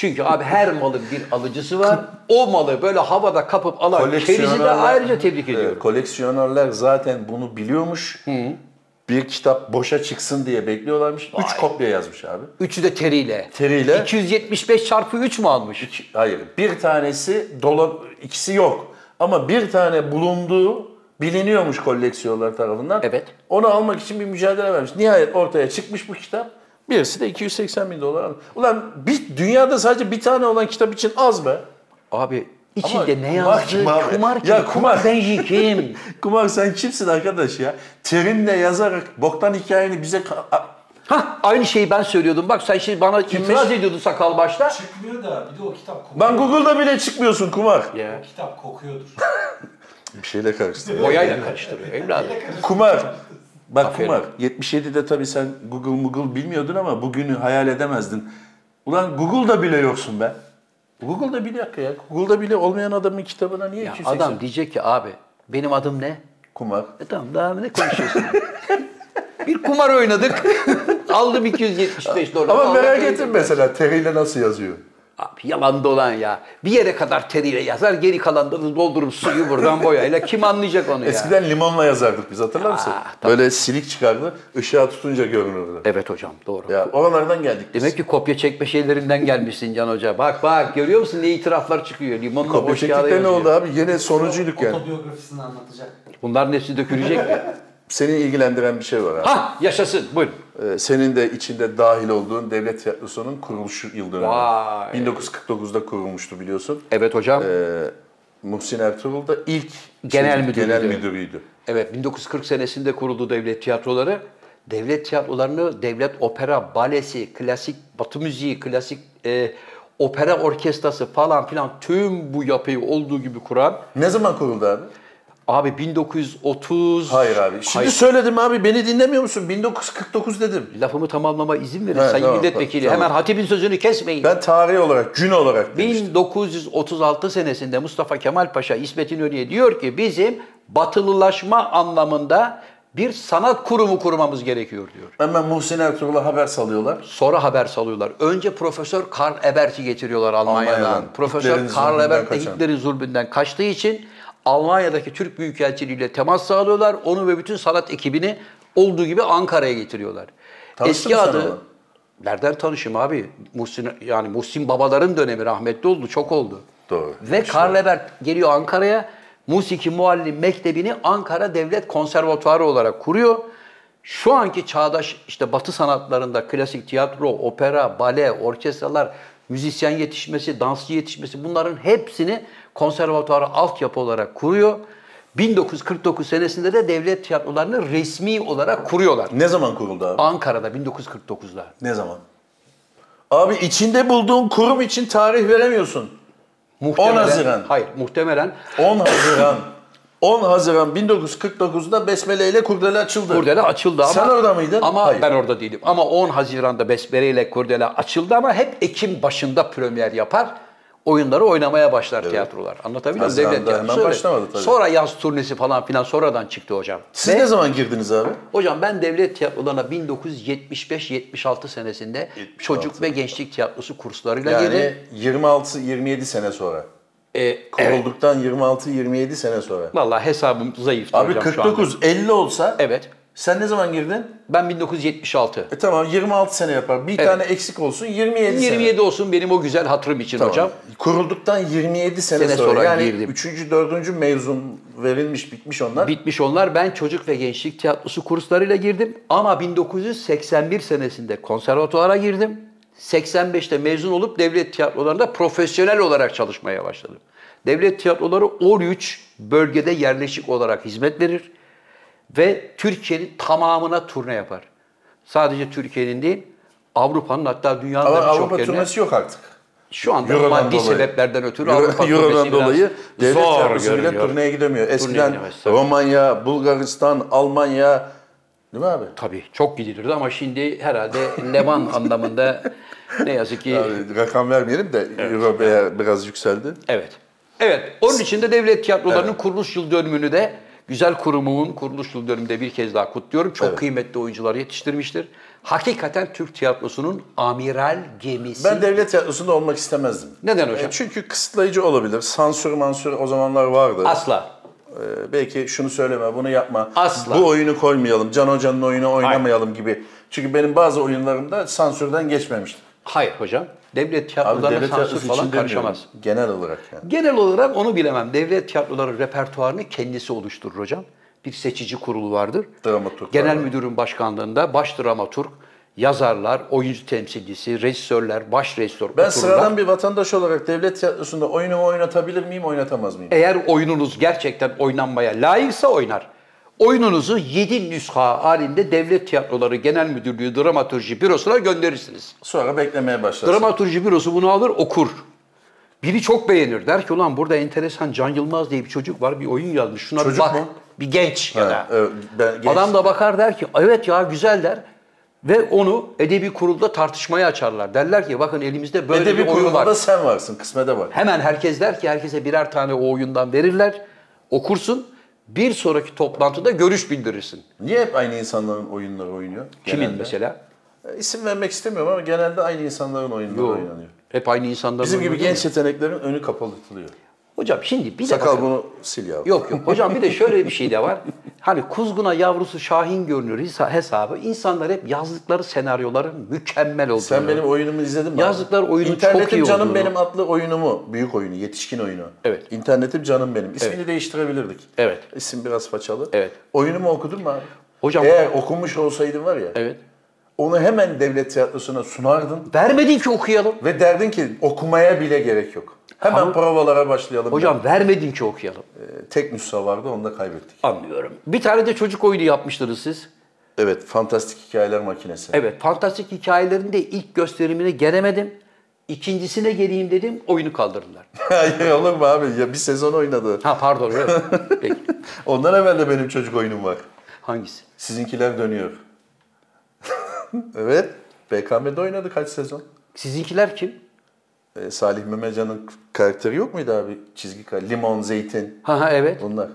Çünkü abi her malın bir alıcısı var. O malı böyle havada kapıp alan kerisi de ayrıca tebrik ediyorum. koleksiyonerler zaten bunu biliyormuş. Bir kitap boşa çıksın diye bekliyorlarmış. Üç kopya yazmış abi. Üçü de teriyle. Teriyle. 275 çarpı 3 mü almış? İki- hayır. Bir tanesi dola ikisi yok. Ama bir tane bulunduğu biliniyormuş koleksiyonlar tarafından. Evet. Onu almak için bir mücadele vermiş. Nihayet ortaya çıkmış bu kitap. Birisi de 280 bin dolar almış. Ulan bir, dünyada sadece bir tane olan kitap için az be. Abi içinde Ama ne kumar yazdı? kim abi? Kumar kim? Ya kumar kumar- Benji kim? Kumar sen kimsin arkadaş ya? Terinle yazarak boktan hikayeni bize... ka- A- Hah aynı şeyi ben söylüyordum. Bak sen şimdi bana itiraz ediyordun sakal başta. Çıkmıyor da bir de o kitap kokuyor. Ben Google'da bile çıkmıyorsun kumar. Ya. O kitap kokuyordur. Bir şeyle karıştırıyor. Boyayla karıştırıyor evladım. Kumar. Bak Aferin. kumar. 77'de tabii sen Google Google bilmiyordun ama bugünü hayal edemezdin. Ulan Google'da bile yoksun be. Google'da bile yok ya. Google'da bile olmayan adamın kitabına niye Ya 280? adam diyecek ki abi benim adım ne? Kumar. E tamam daha ne konuşuyorsun? bir kumar oynadık. Aldım 275 dolar. Ama merak ettim mesela teriyle nasıl yazıyor? Abi yalan dolan ya. Bir yere kadar teriyle yazar, geri kalanını da doldurup suyu buradan boyayla. Kim anlayacak onu ya? Eskiden limonla yazardık biz hatırlar mısın? Ah, tabii. Böyle silik çıkardı, ışığa tutunca görünürdü. Evet hocam doğru. Ya oralardan geldik biz. Demek ki kopya çekme şeylerinden gelmişsin Can Hoca. Bak bak görüyor musun ne itiraflar çıkıyor. Limonla Kopya boş kağıda ne oldu abi? Yine sonucuyduk yani. Otobiyografisini anlatacak. Bunların hepsi dökülecek mi? Seni ilgilendiren bir şey var abi. Hah yaşasın buyurun. Ee, senin de içinde dahil olduğun Devlet Tiyatrosu'nun kuruluş yıl dönümü. Vay. 1949'da kurulmuştu biliyorsun. Evet hocam. Ee, Muhsin Ertuğrul da ilk Genel şey, müdürüydü. genel müdürüydü. Evet 1940 senesinde kuruldu devlet tiyatroları. Devlet tiyatrolarını devlet opera, balesi, klasik batı müziği, klasik e, opera orkestrası falan filan tüm bu yapıyı olduğu gibi kuran Ne zaman kuruldu abi? Abi 1930 Hayır abi. Şimdi Hayır. söyledim abi beni dinlemiyor musun? 1949 dedim. lafımı tamamlama izin verin He, sayın tamam, milletvekili. tamam. Hemen hatibin sözünü kesmeyin. Ben tarih olarak, gün olarak demiştim. 1936 senesinde Mustafa Kemal Paşa İsmet İnönü'ye diyor ki bizim batılılaşma anlamında bir sanat kurumu kurmamız gerekiyor diyor. Hemen Muhsin Ertuğrul'a haber salıyorlar. Sonra haber salıyorlar. Önce Profesör Karl Ebert'i getiriyorlar Almanya'dan. Almanya'dan. Profesör Hitler'in Karl zulmünden Ebert de kaçan. Hitler'in zulmünden kaçtığı için Almanya'daki Türk Büyükelçiliğiyle temas sağlıyorlar. Onu ve bütün sanat ekibini olduğu gibi Ankara'ya getiriyorlar. Tanıştın Eski mı sen adı onunla? Nereden tanışım abi? Muhsin yani Muhsin babaların dönemi rahmetli oldu, çok oldu. Doğru. Ve Karl Ebert geliyor Ankara'ya. Musiki Muallim Mektebi'ni Ankara Devlet Konservatuarı olarak kuruyor. Şu anki çağdaş işte batı sanatlarında klasik tiyatro, opera, bale, orkestralar, müzisyen yetişmesi, dansçı yetişmesi bunların hepsini konservatuara altyapı olarak kuruyor. 1949 senesinde de devlet tiyatrolarını resmi olarak kuruyorlar. Ne zaman kuruldu abi? Ankara'da 1949'da. Ne zaman? Abi içinde bulduğun kurum için tarih veremiyorsun. Muhtemelen, 10 Haziran. Hayır, muhtemelen 10 Haziran. 10 Haziran 1949'da Besmele ile Kurdele açıldı. Kurdele açıldı ama... Sen orada mıydın? Ama Hayır. ben orada değilim. Ama 10 Haziran'da Besmele ile Kurdele açıldı ama hep Ekim başında premier yapar. Oyunları oynamaya başlar tiyatrolar. Anlatabiliyor muyum? Devlet tiyatrosu başlamadı tabii. Sonra yaz turnesi falan filan sonradan çıktı hocam. Siz Ve- ne zaman girdiniz abi? Hocam ben devlet tiyatrolarına 1975-76 senesinde 76. çocuk ve gençlik tiyatrosu kurslarıyla Yani girdim. 26-27 sene sonra. Evet. Kurulduktan 26-27 sene sonra. Vallahi hesabım zayıftı Abi hocam şu anda. 49 50 olsa Evet. Sen ne zaman girdin? Ben 1976. E tamam 26 sene yapar. Bir tane eksik olsun 27 sene. 27 olsun benim o güzel hatırım için Tamam. hocam. Kurulduktan 27 sene, Sene sonra, sonra yani girdim. 3. 4. mezun verilmiş bitmiş onlar. Bitmiş onlar. Ben çocuk ve gençlik tiyatrosu kurslarıyla girdim. Ama 1981 senesinde konservatuara girdim. 85'te mezun olup devlet tiyatrolarında profesyonel olarak çalışmaya başladım. Devlet tiyatroları 13 bölgede yerleşik olarak hizmet verir ve Türkiye'nin tamamına turne yapar. Sadece Türkiye'nin değil, Avrupa'nın hatta dünyanın birçok Avrupa yerine. turnesi yok artık. Şu anda Euro'dan maddi dolayı. sebeplerden ötürü Euro- Avrupa Euro'dan dolayı devlet zor tiyatrosu bile turneye gidemiyor. Eskiden tabii. Romanya, Bulgaristan, Almanya değil mi abi? Tabii çok gidilirdi ama şimdi herhalde Levan anlamında ne yazık ki Abi, rakam vermeyelim de Euro be- biraz yükseldi. evet. Evet. Onun için de devlet tiyatrolarının kuruluş yıl dönümünü de güzel kurumumun kuruluş yıl dönümünde bir kez daha kutluyorum. Çok kıymetli oyuncular yetiştirmiştir. Hakikaten Türk tiyatrosunun amiral gemisi. Ben devlet tiyatrosunda olmak istemezdim. Neden hocam? E, çünkü kısıtlayıcı olabilir. Sansür mansür o zamanlar vardı. Asla. Ee, belki şunu söyleme, bunu yapma. Asla. Bu oyunu koymayalım, Can Hoca'nın oyunu oynamayalım gibi. Çünkü benim bazı oyunlarımda sansürden geçmemişti. Hayır hocam. Devlet tiyatrolarına devlet sansür falan için demiyorum. karışamaz. Genel olarak yani. Genel olarak onu bilemem. Devlet tiyatroları repertuarını kendisi oluşturur hocam. Bir seçici kurulu vardır. Dramaturg Genel var. müdürün başkanlığında baş dramaturg, yazarlar, oyuncu temsilcisi, rejisörler, baş rejisör Ben otururlar. sıradan bir vatandaş olarak devlet tiyatrosunda oyunumu oynatabilir miyim, oynatamaz mıyım? Eğer oyununuz gerçekten oynanmaya layıksa oynar. Oyununuzu 7 nüsha halinde Devlet Tiyatroları Genel Müdürlüğü Dramaturji Bürosu'na gönderirsiniz. Sonra beklemeye başlarsın. Dramaturji bürosu bunu alır okur. Biri çok beğenir. Der ki ulan burada enteresan Can Yılmaz diye bir çocuk var bir oyun yazmış. Şuna bir Çocuk bak. mu? Bir genç ya da. evet, ben genç- Adam da bakar der ki evet ya güzel der. Ve onu edebi kurulda tartışmaya açarlar. Derler ki bakın elimizde böyle Edebi bir oyun kurulunda var. da sen varsın. Kısmede bak. Hemen herkes der ki herkese birer tane o oyundan verirler. Okursun. Bir sonraki toplantıda görüş bildirirsin. Niye hep aynı insanların oyunları oynuyor? Kimin Genelde? mesela? E, İsim vermek istemiyorum ama genelde aynı insanların oyunları Yok. oynanıyor. Hep aynı insanlar. Bizim gibi genç yeteneklerin önü kapalı tutuluyor. Hocam şimdi bir de Sakal bakın. bunu sil ya. Yok yok. Hocam bir de şöyle bir şey de var. Hani kuzguna yavrusu Şahin görünür hesa- hesabı. İnsanlar hep yazdıkları senaryoların mükemmel olduğunu. Sen benim oyunumu izledin mi? Yazdıkları abi? oyunun İnternetim çok iyi Canım olduğunu. Benim adlı oyunumu, büyük oyunu, yetişkin oyunu. Evet. İnternetim Canım Benim. İsmini değiştirebilirdik. Evet. İsim biraz façalı. Evet. Oyunumu okudun mu abi? Hocam- Eğer okumuş olsaydın var ya, Evet. onu hemen devlet tiyatrosuna sunardın Vermedin ki okuyalım. ve derdin ki okumaya bile gerek yok. Hemen Ama- provalara başlayalım. Hocam vermedin ki okuyalım. Ee, tek nüsha vardı, onu da kaybettik. Anlıyorum. Bir tane de çocuk oyunu yapmıştınız siz. Evet, fantastik hikayeler makinesi. Evet. Fantastik hikayelerin de ilk gösterimine gelemedim. İkincisine geleyim dedim. Oyunu kaldırdılar. Hayır olur mu abi? Ya bir sezon oynadı. Ha pardon. Evet. Peki. Ondan evvel de benim çocuk oyunum var. Hangisi? Sizinkiler dönüyor. evet. BKM'de oynadı kaç sezon? Sizinkiler kim? Ee, Salih Memecan'ın karakteri yok muydu abi? Çizgi kar- Limon, zeytin. Ha ha evet. Bunlar.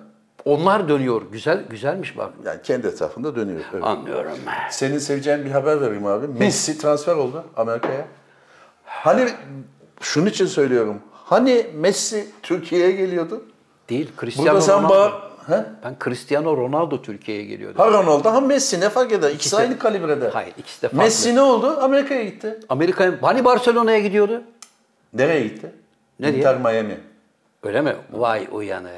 Onlar dönüyor. Güzel güzelmiş bak. Yani kendi etrafında dönüyor. Evet. Anlıyorum. Senin seveceğin bir haber vereyim abi. Messi transfer oldu Amerika'ya. Hani şunun için söylüyorum. Hani Messi Türkiye'ye geliyordu? Değil. Cristiano Burada sen Ronaldo. bağır... He? Ben Cristiano Ronaldo Türkiye'ye geliyordu. Ha Ronaldo, ha Messi ne fark eder? İkisi de- aynı kalibrede. Hayır, ikisi de farklı. Messi ne oldu? Amerika'ya gitti. Amerika hani Barcelona'ya gidiyordu? Nereye gitti? Nereye? Inter Miami. Öyle mi? Vay uyanık.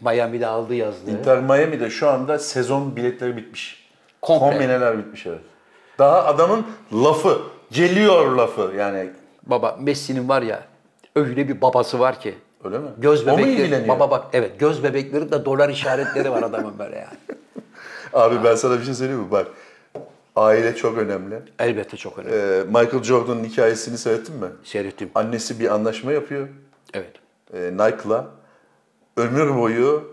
Miami'de aldı yazdı. Inter Miami'de şu anda sezon biletleri bitmiş. Komple. Kombineler bitmiş evet. Daha adamın lafı, geliyor lafı yani. Baba Messi'nin var ya öyle bir babası var ki. Öyle mi? Göz bebekleri. Baba bak evet göz bebekleri de dolar işaretleri var adamın böyle yani. Abi ben sana bir şey söyleyeyim mi? Bak aile çok önemli. Elbette çok önemli. Ee, Michael Jordan'ın hikayesini seyrettin mi? Seyrettim. Annesi bir anlaşma yapıyor Evet. e, Nike'la. Ömür boyu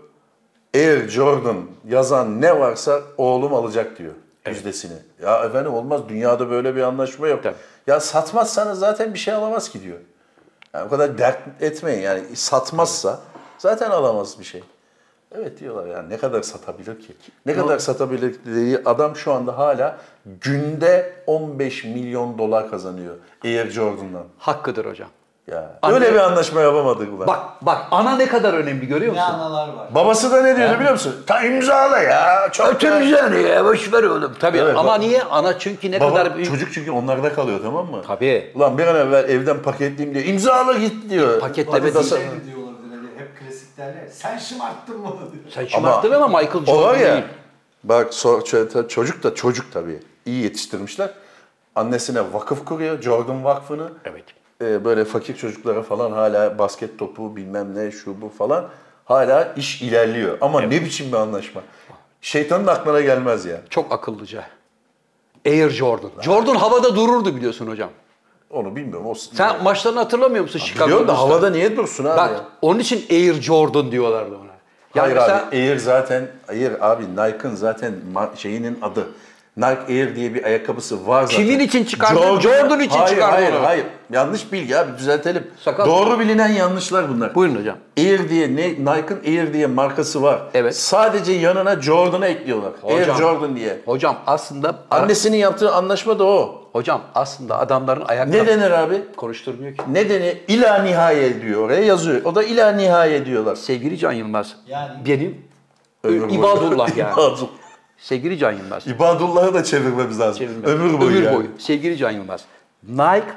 Air Jordan yazan ne varsa oğlum alacak diyor yüzdesini. Ya efendim olmaz dünyada böyle bir anlaşma yok. Tabii. Ya satmazsanız zaten bir şey alamaz ki diyor. Yani o kadar dert etmeyin yani satmazsa zaten alamaz bir şey. Evet diyorlar ya ne kadar satabilir ki? Ne kadar satabilir dediği adam şu anda hala günde 15 milyon dolar kazanıyor Air Jordan'dan. Hakkıdır hocam. Ya Anne- öyle bir anlaşma yapamadık ulan. Bak bak ana ne kadar önemli görüyor Ne musun? analar var. Babası da ne diyordu biliyor musun? Ta imzala ya. Çok Ötümüzden ya boş ver oğlum. Tabii Evet, ama bak- niye? Ana çünkü ne Baba, kadar büyük. çocuk çünkü onlarda kalıyor tamam mı? Tabii. Ulan bir an evvel evden paketleyeyim diyor. İmzala git diyor. Paketleme değil. da- Şey mi diyorlar böyle hep klasik derler. Sen şımarttın mı? Sen şımarttın ama Michael O var Jordan ya. değil. Bak so- çocuk da çocuk tabii. İyi yetiştirmişler. Annesine vakıf kuruyor. Jordan Vakfı'nı. Evet. Ee, böyle fakir çocuklara falan hala basket topu bilmem ne şu bu falan. Hala iş ilerliyor. Ama ne biçim bir anlaşma. Şeytanın aklına gelmez ya. Çok akıllıca. Air Jordan. Jordan havada dururdu biliyorsun hocam. Onu bilmiyorum. O, Sen maçlarını hatırlamıyor musun Chicago Biliyorum da havada niye dursun abi Bak ya? onun için Air Jordan diyorlardı ona. Yani Hayır mesela abi Air zaten Air abi Nike'ın zaten şeyinin adı. Nike Air diye bir ayakkabısı var zaten. Kimin için çıkardı? Jordan için hayır, çıkardı Hayır onu. hayır yanlış bilgi abi düzeltelim. Sakal- Doğru bilinen yanlışlar bunlar. Buyurun hocam. Air diye ne Nike'ın Air diye markası var. Evet. Sadece yanına Jordan'ı ekliyorlar. Air Hocam. Jordan diye. Hocam aslında Annesinin yaptığı anlaşma da o. hocam aslında adamların ayakkabı Ne denir abi? konuşturmuyor ki. Ne denir? İla nihaye diyor oraya yazıyor. O da ila nihaye diyorlar. Sevgili Can Yılmaz. Yani- Benim Ömür. İbadullah yani. İbadullah. Sevgili Can Yılmaz. İbadullah'ı da çevirmemiz lazım. Çevirme. Ömür boyu. Ömür yani. boyu. Sevgili Can Yılmaz. Nike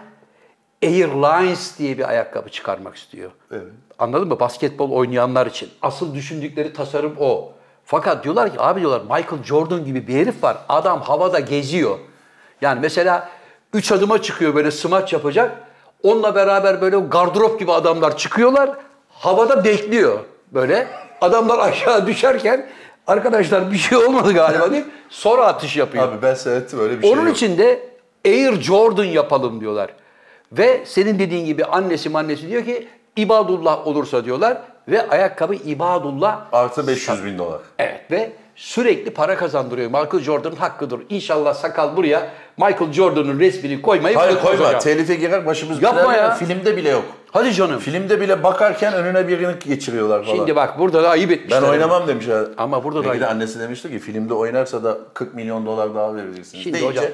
Airlines diye bir ayakkabı çıkarmak istiyor. Evet. Anladın mı? Basketbol oynayanlar için. Asıl düşündükleri tasarım o. Fakat diyorlar ki abi diyorlar Michael Jordan gibi bir herif var. Adam havada geziyor. Yani mesela üç adıma çıkıyor böyle smaç yapacak. Onunla beraber böyle gardırop gibi adamlar çıkıyorlar. Havada bekliyor böyle. Adamlar aşağı düşerken Arkadaşlar bir şey olmadı galiba deyip sonra atış yapıyor. Abi ben seyrettim öyle bir şey Onun yok. için de Air Jordan yapalım diyorlar. Ve senin dediğin gibi annesi annesi diyor ki ibadullah olursa diyorlar ve ayakkabı ibadullah Artı 500 bin dolar. Evet ve sürekli para kazandırıyor. Michael Jordan'ın hakkıdır. İnşallah sakal buraya Michael Jordan'ın resmini koymayı Hayır koyma. Telife girer başımız Yapma ya. Filmde bile yok. Hadi canım. Filmde bile bakarken önüne birini geçiriyorlar falan. Şimdi bak burada da ayıp etmişler. ben oynamam demiş. Ama burada da Belki de aynı. annesi demişti ki filmde oynarsa da 40 milyon dolar daha vereceksiniz. Şimdi Deyince, hocam,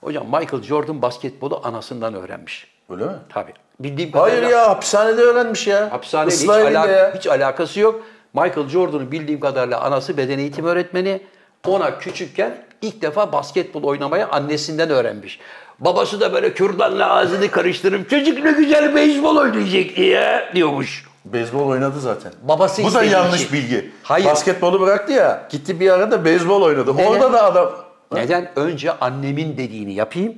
hocam Michael Jordan basketbolu anasından öğrenmiş. Öyle mi? Tabii. Bildiğim Hayır kadarıyla ya hapishanede öğrenmiş ya. hapishaneyle hiç, İsrail'de ala- ya. hiç alakası yok. Michael Jordan'ın bildiğim kadarıyla anası beden eğitimi öğretmeni. Ona küçükken ilk defa basketbol oynamayı annesinden öğrenmiş. Babası da böyle kürdanla ağzını karıştırıp çocuk ne güzel beyzbol oynayacak diye diyormuş. Beyzbol oynadı zaten. Babası Bu da yanlış için. bilgi. Hayır. Basketbolu bıraktı ya. Gitti bir arada beyzbol oynadı. Neden? Orada da adam... Neden? Önce annemin dediğini yapayım.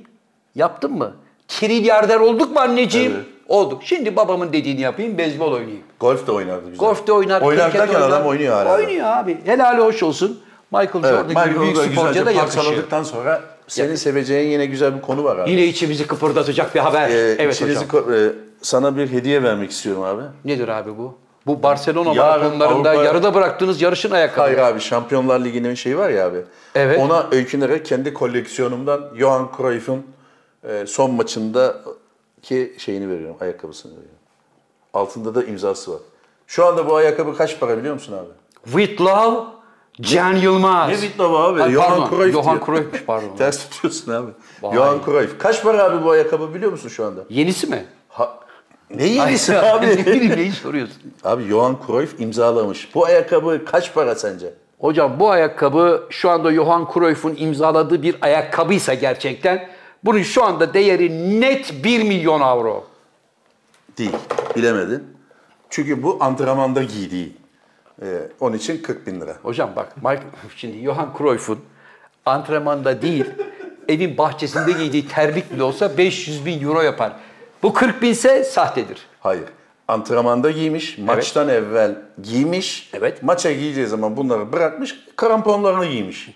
Yaptın mı? Trilyarder olduk mu anneciğim? Evet. Olduk. Şimdi babamın dediğini yapayım, beyzbol oynayayım. Golf de oynardı güzel. Golf de oynar, Oynar kriket derken oynar. adam oynuyor hala. Oynuyor abi. Helali hoş olsun. Michael Evet, Jordan gibi büyük sporcuya da yakışıyor. sonra senin seveceğin yine güzel bir konu var abi. Yine içimizi kıpırdatacak bir haber. Ee, evet hocam. ko- e, sana bir hediye vermek istiyorum abi. Nedir abi bu? Bu Barcelona Yarın maratonlarında Avrupa- yarıda bıraktığınız yarışın ayakkabı. Hayır abi Şampiyonlar Ligi'nin şeyi var ya abi. Evet. Ona öykünerek kendi koleksiyonumdan Johan Cruyff'un e, son maçındaki şeyini veriyorum, ayakkabısını veriyorum. Altında da imzası var. Şu anda bu ayakkabı kaç para biliyor musun abi? With love, Can Yılmaz. Ne Wittlow abi? Ay, Johan Cruyff Johan diyor. Cruyff'muş pardon. Ters tutuyorsun abi. Vay. Johan Cruyff. Kaç para abi bu ayakkabı biliyor musun şu anda? Yenisi mi? Ha, ne yenisi abi? ne bileyim neyi soruyorsun? abi Johan Cruyff imzalamış. Bu ayakkabı kaç para sence? Hocam bu ayakkabı şu anda Johan Cruyff'un imzaladığı bir ayakkabıysa gerçekten bunun şu anda değeri net 1 milyon avro. Değil. Bilemedin. Çünkü bu antrenmanda giydiği. Ee, onun için 40 bin lira. Hocam bak Mike, şimdi Johan Cruyff'un antrenmanda değil evin bahçesinde giydiği terlik bile olsa 500 bin euro yapar. Bu 40 binse sahtedir. Hayır. Antrenmanda giymiş, maçtan evvel giymiş. Evet. Maça giyeceği zaman bunları bırakmış, kramponlarını giymiş.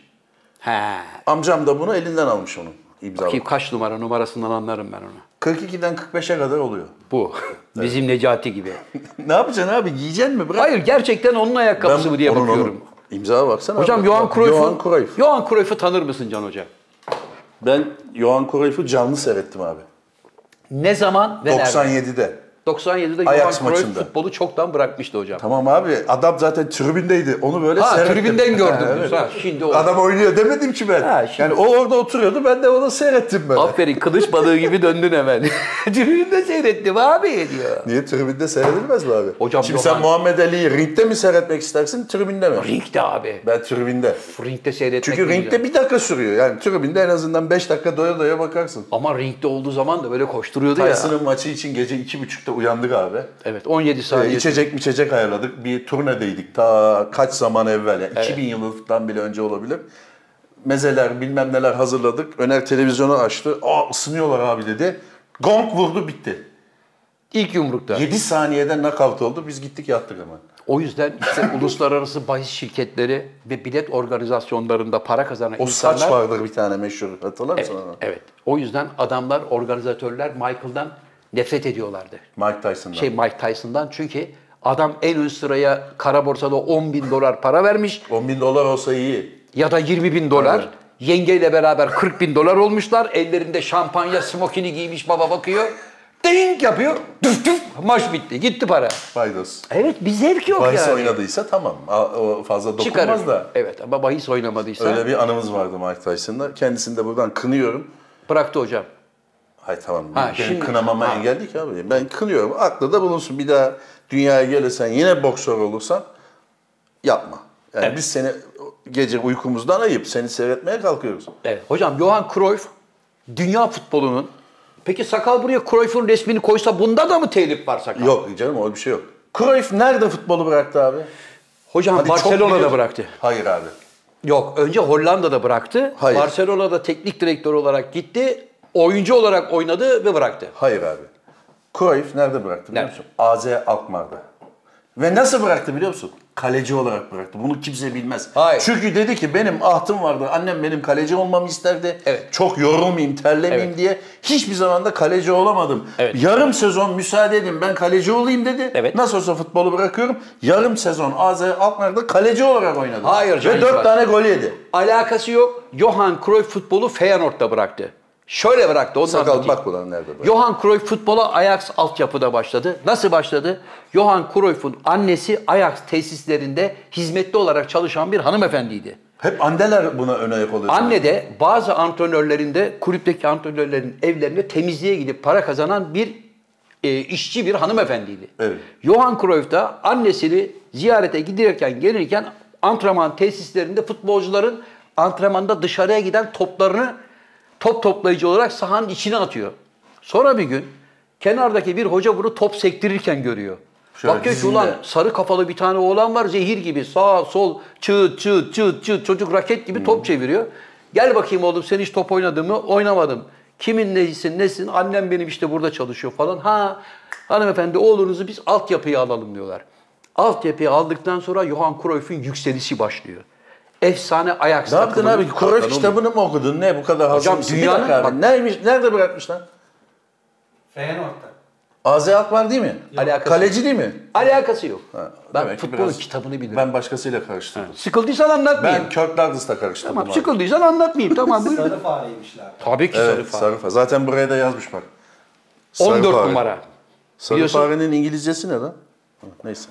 He. Amcam da bunu elinden almış onun. imzalamış. Bakayım kaç numara numarasından anlarım ben onu. 42'den 45'e kadar oluyor. Bu. Bizim Necati gibi. ne yapacaksın abi? Giyeceksin mi? Bırak. Hayır gerçekten onun ayakkabısı mı diye onun, bakıyorum. onun. İmzaya baksana. Hocam abi. Johan Cruyff'u Johan Cruyff. Johan Cruyff'u tanır mısın Can Hoca? Ben Johan Cruyff'u canlı seyrettim abi. Ne zaman ve nerede? 97'de. 97'de Ajax Johan Cruyff maçında. futbolu çoktan bırakmıştı hocam. Tamam abi adam zaten tribündeydi. Onu böyle Ha, seyrettim. tribünden gördüm Ha, diyorsun. Ha, şimdi oldu. Adam oynuyor demedim ki ben. Ha, şimdi- Yani o orada oturuyordu ben de onu seyrettim böyle. Aferin kılıç balığı gibi döndün hemen. Tribünde seyrettim abi diyor. Niye tribünde seyredilmez mi abi? Hocam Şimdi Johan- sen Muhammed Ali'yi ringde mi seyretmek istersin, tribünde mi? Ringde abi. Ben tribünde. Ringde seyretmek Çünkü ringde bir dakika sürüyor. Yani tribünde en azından 5 dakika doya doya bakarsın. Ama ringde olduğu zaman da böyle koşturuyordu ya. Tyson'ın maçı için gece 2.30'da uyandık abi. Evet 17 Ee, saniye. içecek içecek ayarladık. Bir turnedeydik ta kaç zaman evvel. Yani 2000 yılından bile önce olabilir. Mezeler bilmem neler hazırladık. Öner televizyonu açtı. Aa ısınıyorlar abi dedi. Gong vurdu bitti. İlk yumrukta. 7 saniyede knockout oldu. Biz gittik yattık hemen. O yüzden işte uluslararası bahis şirketleri ve bilet organizasyonlarında para kazanan O insanlar... saç vardır bir tane meşhur. Hatırlar Evet, mısın onu? evet. O yüzden adamlar, organizatörler Michael'dan nefret ediyorlardı. Mike Tyson'dan. Şey Mike Tyson'dan çünkü adam en ön sıraya kara borsada 10 bin dolar para vermiş 10 bin dolar olsa iyi. ya da 20 bin dolar. Evet. Yengeyle beraber 40 bin dolar olmuşlar. Ellerinde şampanya smokini giymiş baba bakıyor. Ding yapıyor. Tüf tüf. Maç bitti. Gitti para. Faydos. Evet bir zevk yok Bahis yani. oynadıysa tamam. O fazla dokunmaz Çıkarır. da. Evet ama bahis oynamadıysa Öyle bir anımız vardı Mike Tyson'la. Kendisini de buradan kınıyorum. bıraktı hocam. Hay tamam. Ha, benim şimdi- kınamama ha. engel değil ki abi. Ben kınıyorum. Aklı da bulunsun. Bir daha dünyaya gelirsen yine boksör olursan yapma. Yani biz seni gece uykumuzdan ayıp seni seyretmeye kalkıyoruz. Evet. Hocam Johan Cruyff dünya futbolunun Peki sakal buraya Cruyff'un resmini koysa bunda da mı telif var sakal? Yok canım öyle bir şey yok. Cruyff nerede futbolu bıraktı abi? Hocam Hadi Barcelona'da bıraktı. Hayır abi. Yok önce Hollanda'da bıraktı. Hayır. Barcelona'da teknik direktör olarak gitti. Oyuncu olarak oynadı ve bıraktı. Hayır abi. Cruyff nerede bıraktı biliyor Nerede? musun? AZ Alkmaar'da. Ve nasıl bıraktı biliyor musun? Kaleci olarak bıraktı. Bunu kimse bilmez. Hayır. Çünkü dedi ki benim ahtım vardı. Annem benim kaleci olmamı isterdi. Evet. Çok yorulmayayım, terlemeyeyim Evet. diye. Hiçbir zaman da kaleci olamadım. Evet. Yarım sezon müsaade edin ben kaleci olayım dedi. Evet. Nasıl olsa futbolu bırakıyorum. Yarım sezon AZ Alkmaar'da kaleci olarak oynadı. Hayır canım, Ve dört bak. tane gol yedi. Alakası yok. Johan Cruyff futbolu Feyenoord'da bıraktı. Şöyle bıraktı. Onu da Sakal bak ulan nerede bıraktı. Johan Cruyff futbola Ajax altyapıda başladı. Nasıl başladı? Johan Cruyff'un annesi Ajax tesislerinde hizmetli olarak çalışan bir hanımefendiydi. Hep anneler buna ön ayak oluyor. Anne de bazı antrenörlerin de kulüpteki antrenörlerin evlerine temizliğe gidip para kazanan bir e, işçi bir hanımefendiydi. Evet. Johan Cruyff da annesini ziyarete giderken gelirken antrenman tesislerinde futbolcuların antrenmanda dışarıya giden toplarını top toplayıcı olarak sahanın içine atıyor. Sonra bir gün kenardaki bir hoca bunu top sektirirken görüyor. Şöyle Bakıyor ki ulan sarı kafalı bir tane oğlan var zehir gibi sağ sol çıt çıt çıt çıt çocuk raket gibi top çeviriyor. Gel bakayım oğlum sen hiç top oynadın mı? Oynamadım. Kimin nesin nesin? Annem benim işte burada çalışıyor falan. Ha hanımefendi oğlunuzu biz altyapıya alalım diyorlar. Altyapıya aldıktan sonra Johan Cruyff'un yükselişi başlıyor. Efsane Ajax Ne yaptın takımının abi? kaptanı Cruyff oluyor. kitabını mı okudun? Ne bu kadar Hocam hazır mısın? Bir dünyanın- dakika abi. bak- Neymiş, nerede bırakmış lan? Feyenoord'da. AZ Alkmaar değil mi? Alakası Kaleci değil mi? Alakası yok. ben Demek ki futbolun biraz- kitabını bilirim. Ben başkasıyla karıştırdım. Sıkıldıysan anlatmayayım. Ben Kirk Douglas'la karıştırdım Tamam abi. sıkıldıysan anlatmayayım. Tamam buyur. Sarı fareymişler. Tabii ki sarı Evet, fare. sarı fare. Zaten buraya da yazmış bak. Sarı 14 fare. numara. Sarı Biliyorsun- farenin İngilizcesi ne lan? Neyse.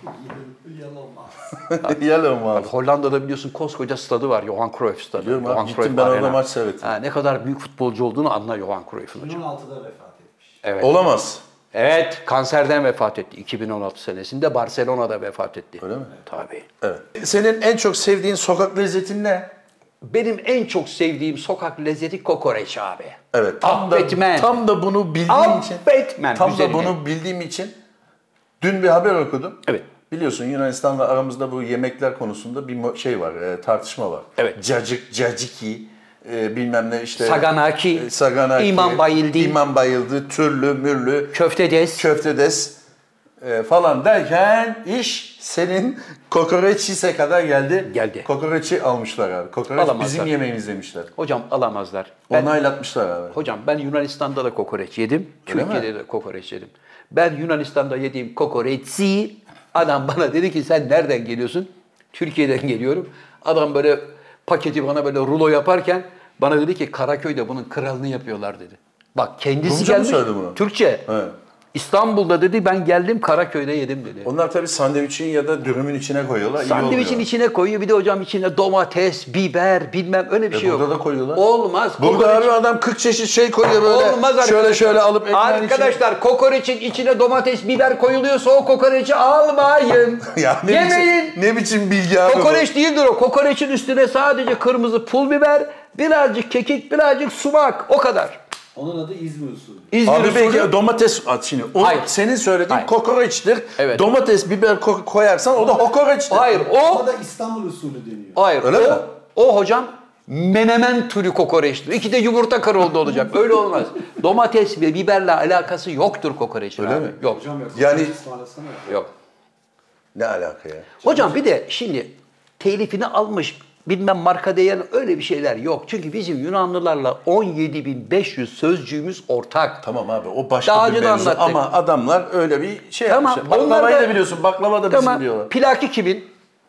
Yellow abi. Hollanda'da biliyorsun koskoca stadı var. Johan Cruyff stadı. Biliyorum abi, Johan gittim Cruyff ben orada Arena. maç seyrettim. Ha, ne kadar büyük futbolcu olduğunu anla Johan Cruyff'un hocam. 2016'da vefat etmiş. Evet. Olamaz. Evet, kanserden vefat etti. 2016 senesinde Barcelona'da vefat etti. Öyle mi? Tabii. Evet. Senin en çok sevdiğin sokak lezzetin ne? Benim en çok sevdiğim sokak lezzeti kokoreç abi. Evet. Tam da, Affetmem. tam da bunu bildiğim için. Affetmem Tam da üzerine. bunu bildiğim için dün bir haber okudum. Evet. Biliyorsun Yunanistan'la aramızda bu yemekler konusunda bir şey var, e, tartışma var. Evet. Cacık, caciki, e, bilmem ne işte. Saganaki, e, Saganaki, İmam Bayıldı. İmam Bayıldı, türlü, mürlü, Köftedes. köftedes e, falan derken iş senin kokoreçise kadar geldi. Geldi. Kokoreçi almışlar abi. Kokoreç Alamazlar. bizim yemeğimiz demişler. Hocam alamazlar. Ben, Onaylatmışlar abi. hocam ben Yunanistan'da da kokoreç yedim. Öyle Türkiye'de de kokoreç yedim. Ben Yunanistan'da yediğim kokoreçi adam bana dedi ki sen nereden geliyorsun? Türkiye'den geliyorum. Adam böyle paketi bana böyle rulo yaparken bana dedi ki Karaköy'de bunun kralını yapıyorlar dedi. Bak kendisi Rumca mı gelmiş. söyledi bunu? Türkçe. Evet. İstanbul'da dedi ben geldim Karaköy'de yedim dedi. Onlar tabii sandviçin ya da dürümün içine koyuyorlar. iyi Sandviçin oluyor. içine koyuyor bir de hocam içine domates, biber bilmem öyle bir E şey yok. burada da koyuyorlar. Olmaz. Burada Kokoreç- abi adam 40 çeşit şey koyuyor böyle. Olmaz Şöyle arkadaşlar. şöyle alıp ekmeğin Arkadaşlar kokoreçin içine domates, biber koyuluyorsa o kokoreçi almayın. içine... ya ne Yemeyin. biçim, ne biçim bilgi abi bu? Kokoreç değildir o. Kokoreçin üstüne sadece kırmızı pul biber, birazcık kekik, birazcık sumak. O kadar. Onun adı İzmir usulü. İzmir Abi usulü. belki domates at şimdi. O Hayır. senin söylediğin Hayır. kokoreçtir. Evet. Domates, biber ko- koyarsan o da hokoreçtir. Hayır O o da İstanbul usulü deniyor. hayır Öyle o, mi? o hocam menemen türü kokoreçtir. İki de yumurta karoldu olacak. Öyle olmaz. Domates ve biberle alakası yoktur kokoreçin Öyle abi. mi? Yok. Hocam yok. Yani-. Yok. Ne alaka ya? Hocam bir de şimdi telifini almış bilmem marka değer öyle bir şeyler yok. Çünkü bizim Yunanlılarla 17.500 sözcüğümüz ortak. Tamam abi o başka Daha bir mevzu anlattık. ama adamlar öyle bir şey Tamam, yapmışlar. Baklavayı da- da biliyorsun baklava da bizim Tamam. diyorlar. Plaki kimin?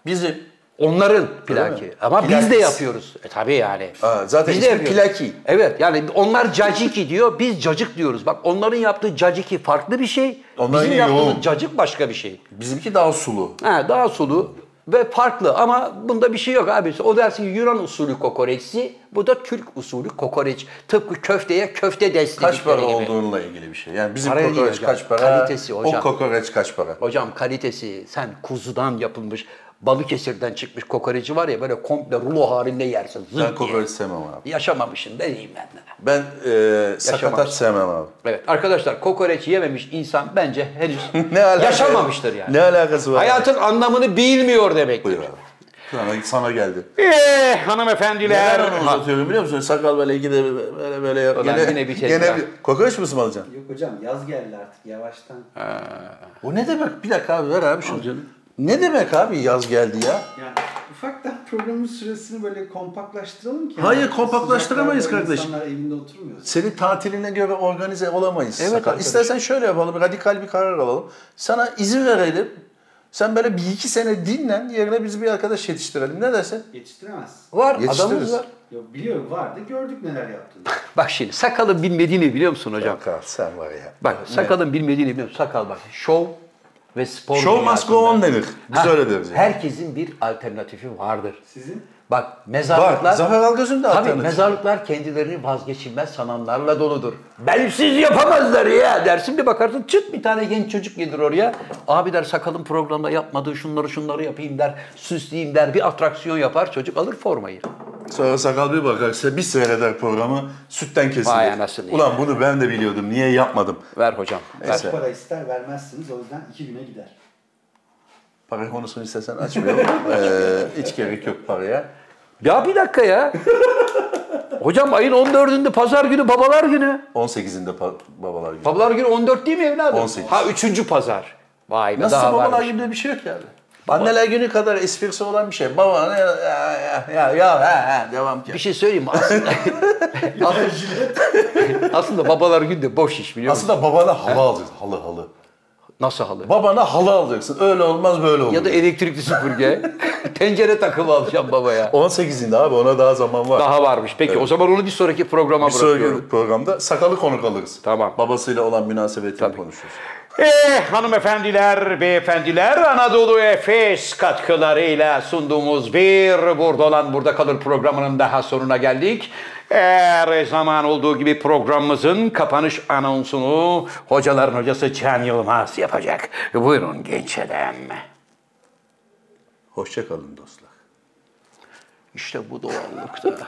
Bizim. Onların plaki. Ama biz de Plakis. yapıyoruz. E tabii yani. Aa, zaten Biz de yapıyoruz. plaki. Evet yani onlar caciki diyor, biz cacık diyoruz. Bak onların yaptığı caciki farklı bir şey. Onların bizim yaptığımız yoğun. cacık başka bir şey. Bizimki daha sulu. Ha, daha sulu ve farklı ama bunda bir şey yok abi. O dersin Yunan usulü kokoreçsi, bu da Türk usulü kokoreç. Tıpkı köfteye köfte desti Kaç para gibi. olduğununla ilgili bir şey. Yani bizim değil kokoreç hocam, kaç para? kalitesi hocam. O kokoreç kaç para? Hocam kalitesi sen kuzudan yapılmış Balıkesir'den çıkmış kokoreci var ya böyle komple rulo halinde yersin. Zırt Ben kokoreç sevmem abi. Yaşamamışsın diyeyim ben de. Ben e, sakatat sevmem abi. Evet arkadaşlar kokoreç yememiş insan bence henüz Ne alaka? yaşamamıştır yani. Ne alakası var? Hayatın anlamını bilmiyor demek. Buyur abi. Sana, sana geldi. Eee hanımefendiler. Neden onu uzatıyorum biliyor musun? Sakal böyle ikide böyle böyle yap. Ulan yine bir kez daha. bir, kokoreç mi ısmarlayacaksın? Yok hocam yaz geldi artık yavaştan. O ne demek? Bir dakika abi ver abi şunu. Ne demek abi yaz geldi ya? Yani ufaktan programın süresini böyle kompaktlaştıralım ki. Hayır, kompaktlaştıramayız Sıcaklarda kardeşim. İnsanlar evinde oturmuyor. Senin tatiline göre organize olamayız. Evet Sakal. İstersen şöyle yapalım, radikal bir karar alalım. Sana izin verelim. Sen böyle bir iki sene dinlen, yerine biz bir arkadaş yetiştirelim. Ne dersin? Yetiştiremez. Var adamımız var. Yok biliyorum vardı gördük neler yaptığını. Bak şimdi sakalın bilmediğini biliyor musun hocam? Sakal sen var ya. Bak sakalın bilmediğini biliyor musun? Sakal bak. Şov ve spor Show must go on denir. Biz Ha, öyle deriz yani. Herkesin bir alternatifi vardır. Sizin? Bak mezarlıklar... Var. Zafer Algöz'ün de Tabii alternatifi. mezarlıklar kendilerini vazgeçilmez sananlarla doludur. Bensiz yapamazlar ya dersin bir bakarsın çıt bir tane genç çocuk gelir oraya. Abi der sakalın programda yapmadığı şunları şunları yapayım der. Süsleyeyim der. Bir atraksiyon yapar çocuk alır formayı. Sonra sakal bir bakarsa bir seyreder programı sütten kesilir. Vay anasını ya. Ulan bunu ben de biliyordum. Niye yapmadım? Ver hocam. Ver. Neyse. Para ister vermezsiniz o yüzden iki güne gider. Para konusunu istesen açmıyorum. ee, hiç gerek yok paraya. Ya bir dakika ya. hocam ayın 14'ünde pazar günü babalar günü. 18'inde pa- babalar günü. Babalar günü 14 değil mi evladım? 18. Ha üçüncü pazar. Vay be Nasıl daha babalar varmış. gününde bir şey yok yani. Anneler günü kadar esprisi olan bir şey. Baba ne ya ya ya, ya ha, ha, devam ki. Bir şey söyleyeyim mi? Aslında, aslında babalar günü de boş iş biliyor musun? Aslında babana halı alacaksın. Halı halı. Nasıl halı? Babana halı alacaksın. Öyle olmaz böyle olur. Ya da elektrikli süpürge. Tencere takımı alacağım babaya. 18'inde abi ona daha zaman var. Daha varmış. Peki o zaman onu bir sonraki programa bir bırakıyorum. sonraki programda sakalı konuk alırız. Tamam. Babasıyla olan münasebetini konuşuruz. Eh hanımefendiler, beyefendiler Anadolu Efes katkılarıyla sunduğumuz bir Burada olan Burada Kalır programının daha sonuna geldik. Her zaman olduğu gibi programımızın kapanış anonsunu hocaların hocası Can Yılmaz yapacak. Buyurun genç adam. Hoşça kalın dostlar. İşte bu doğallıkta.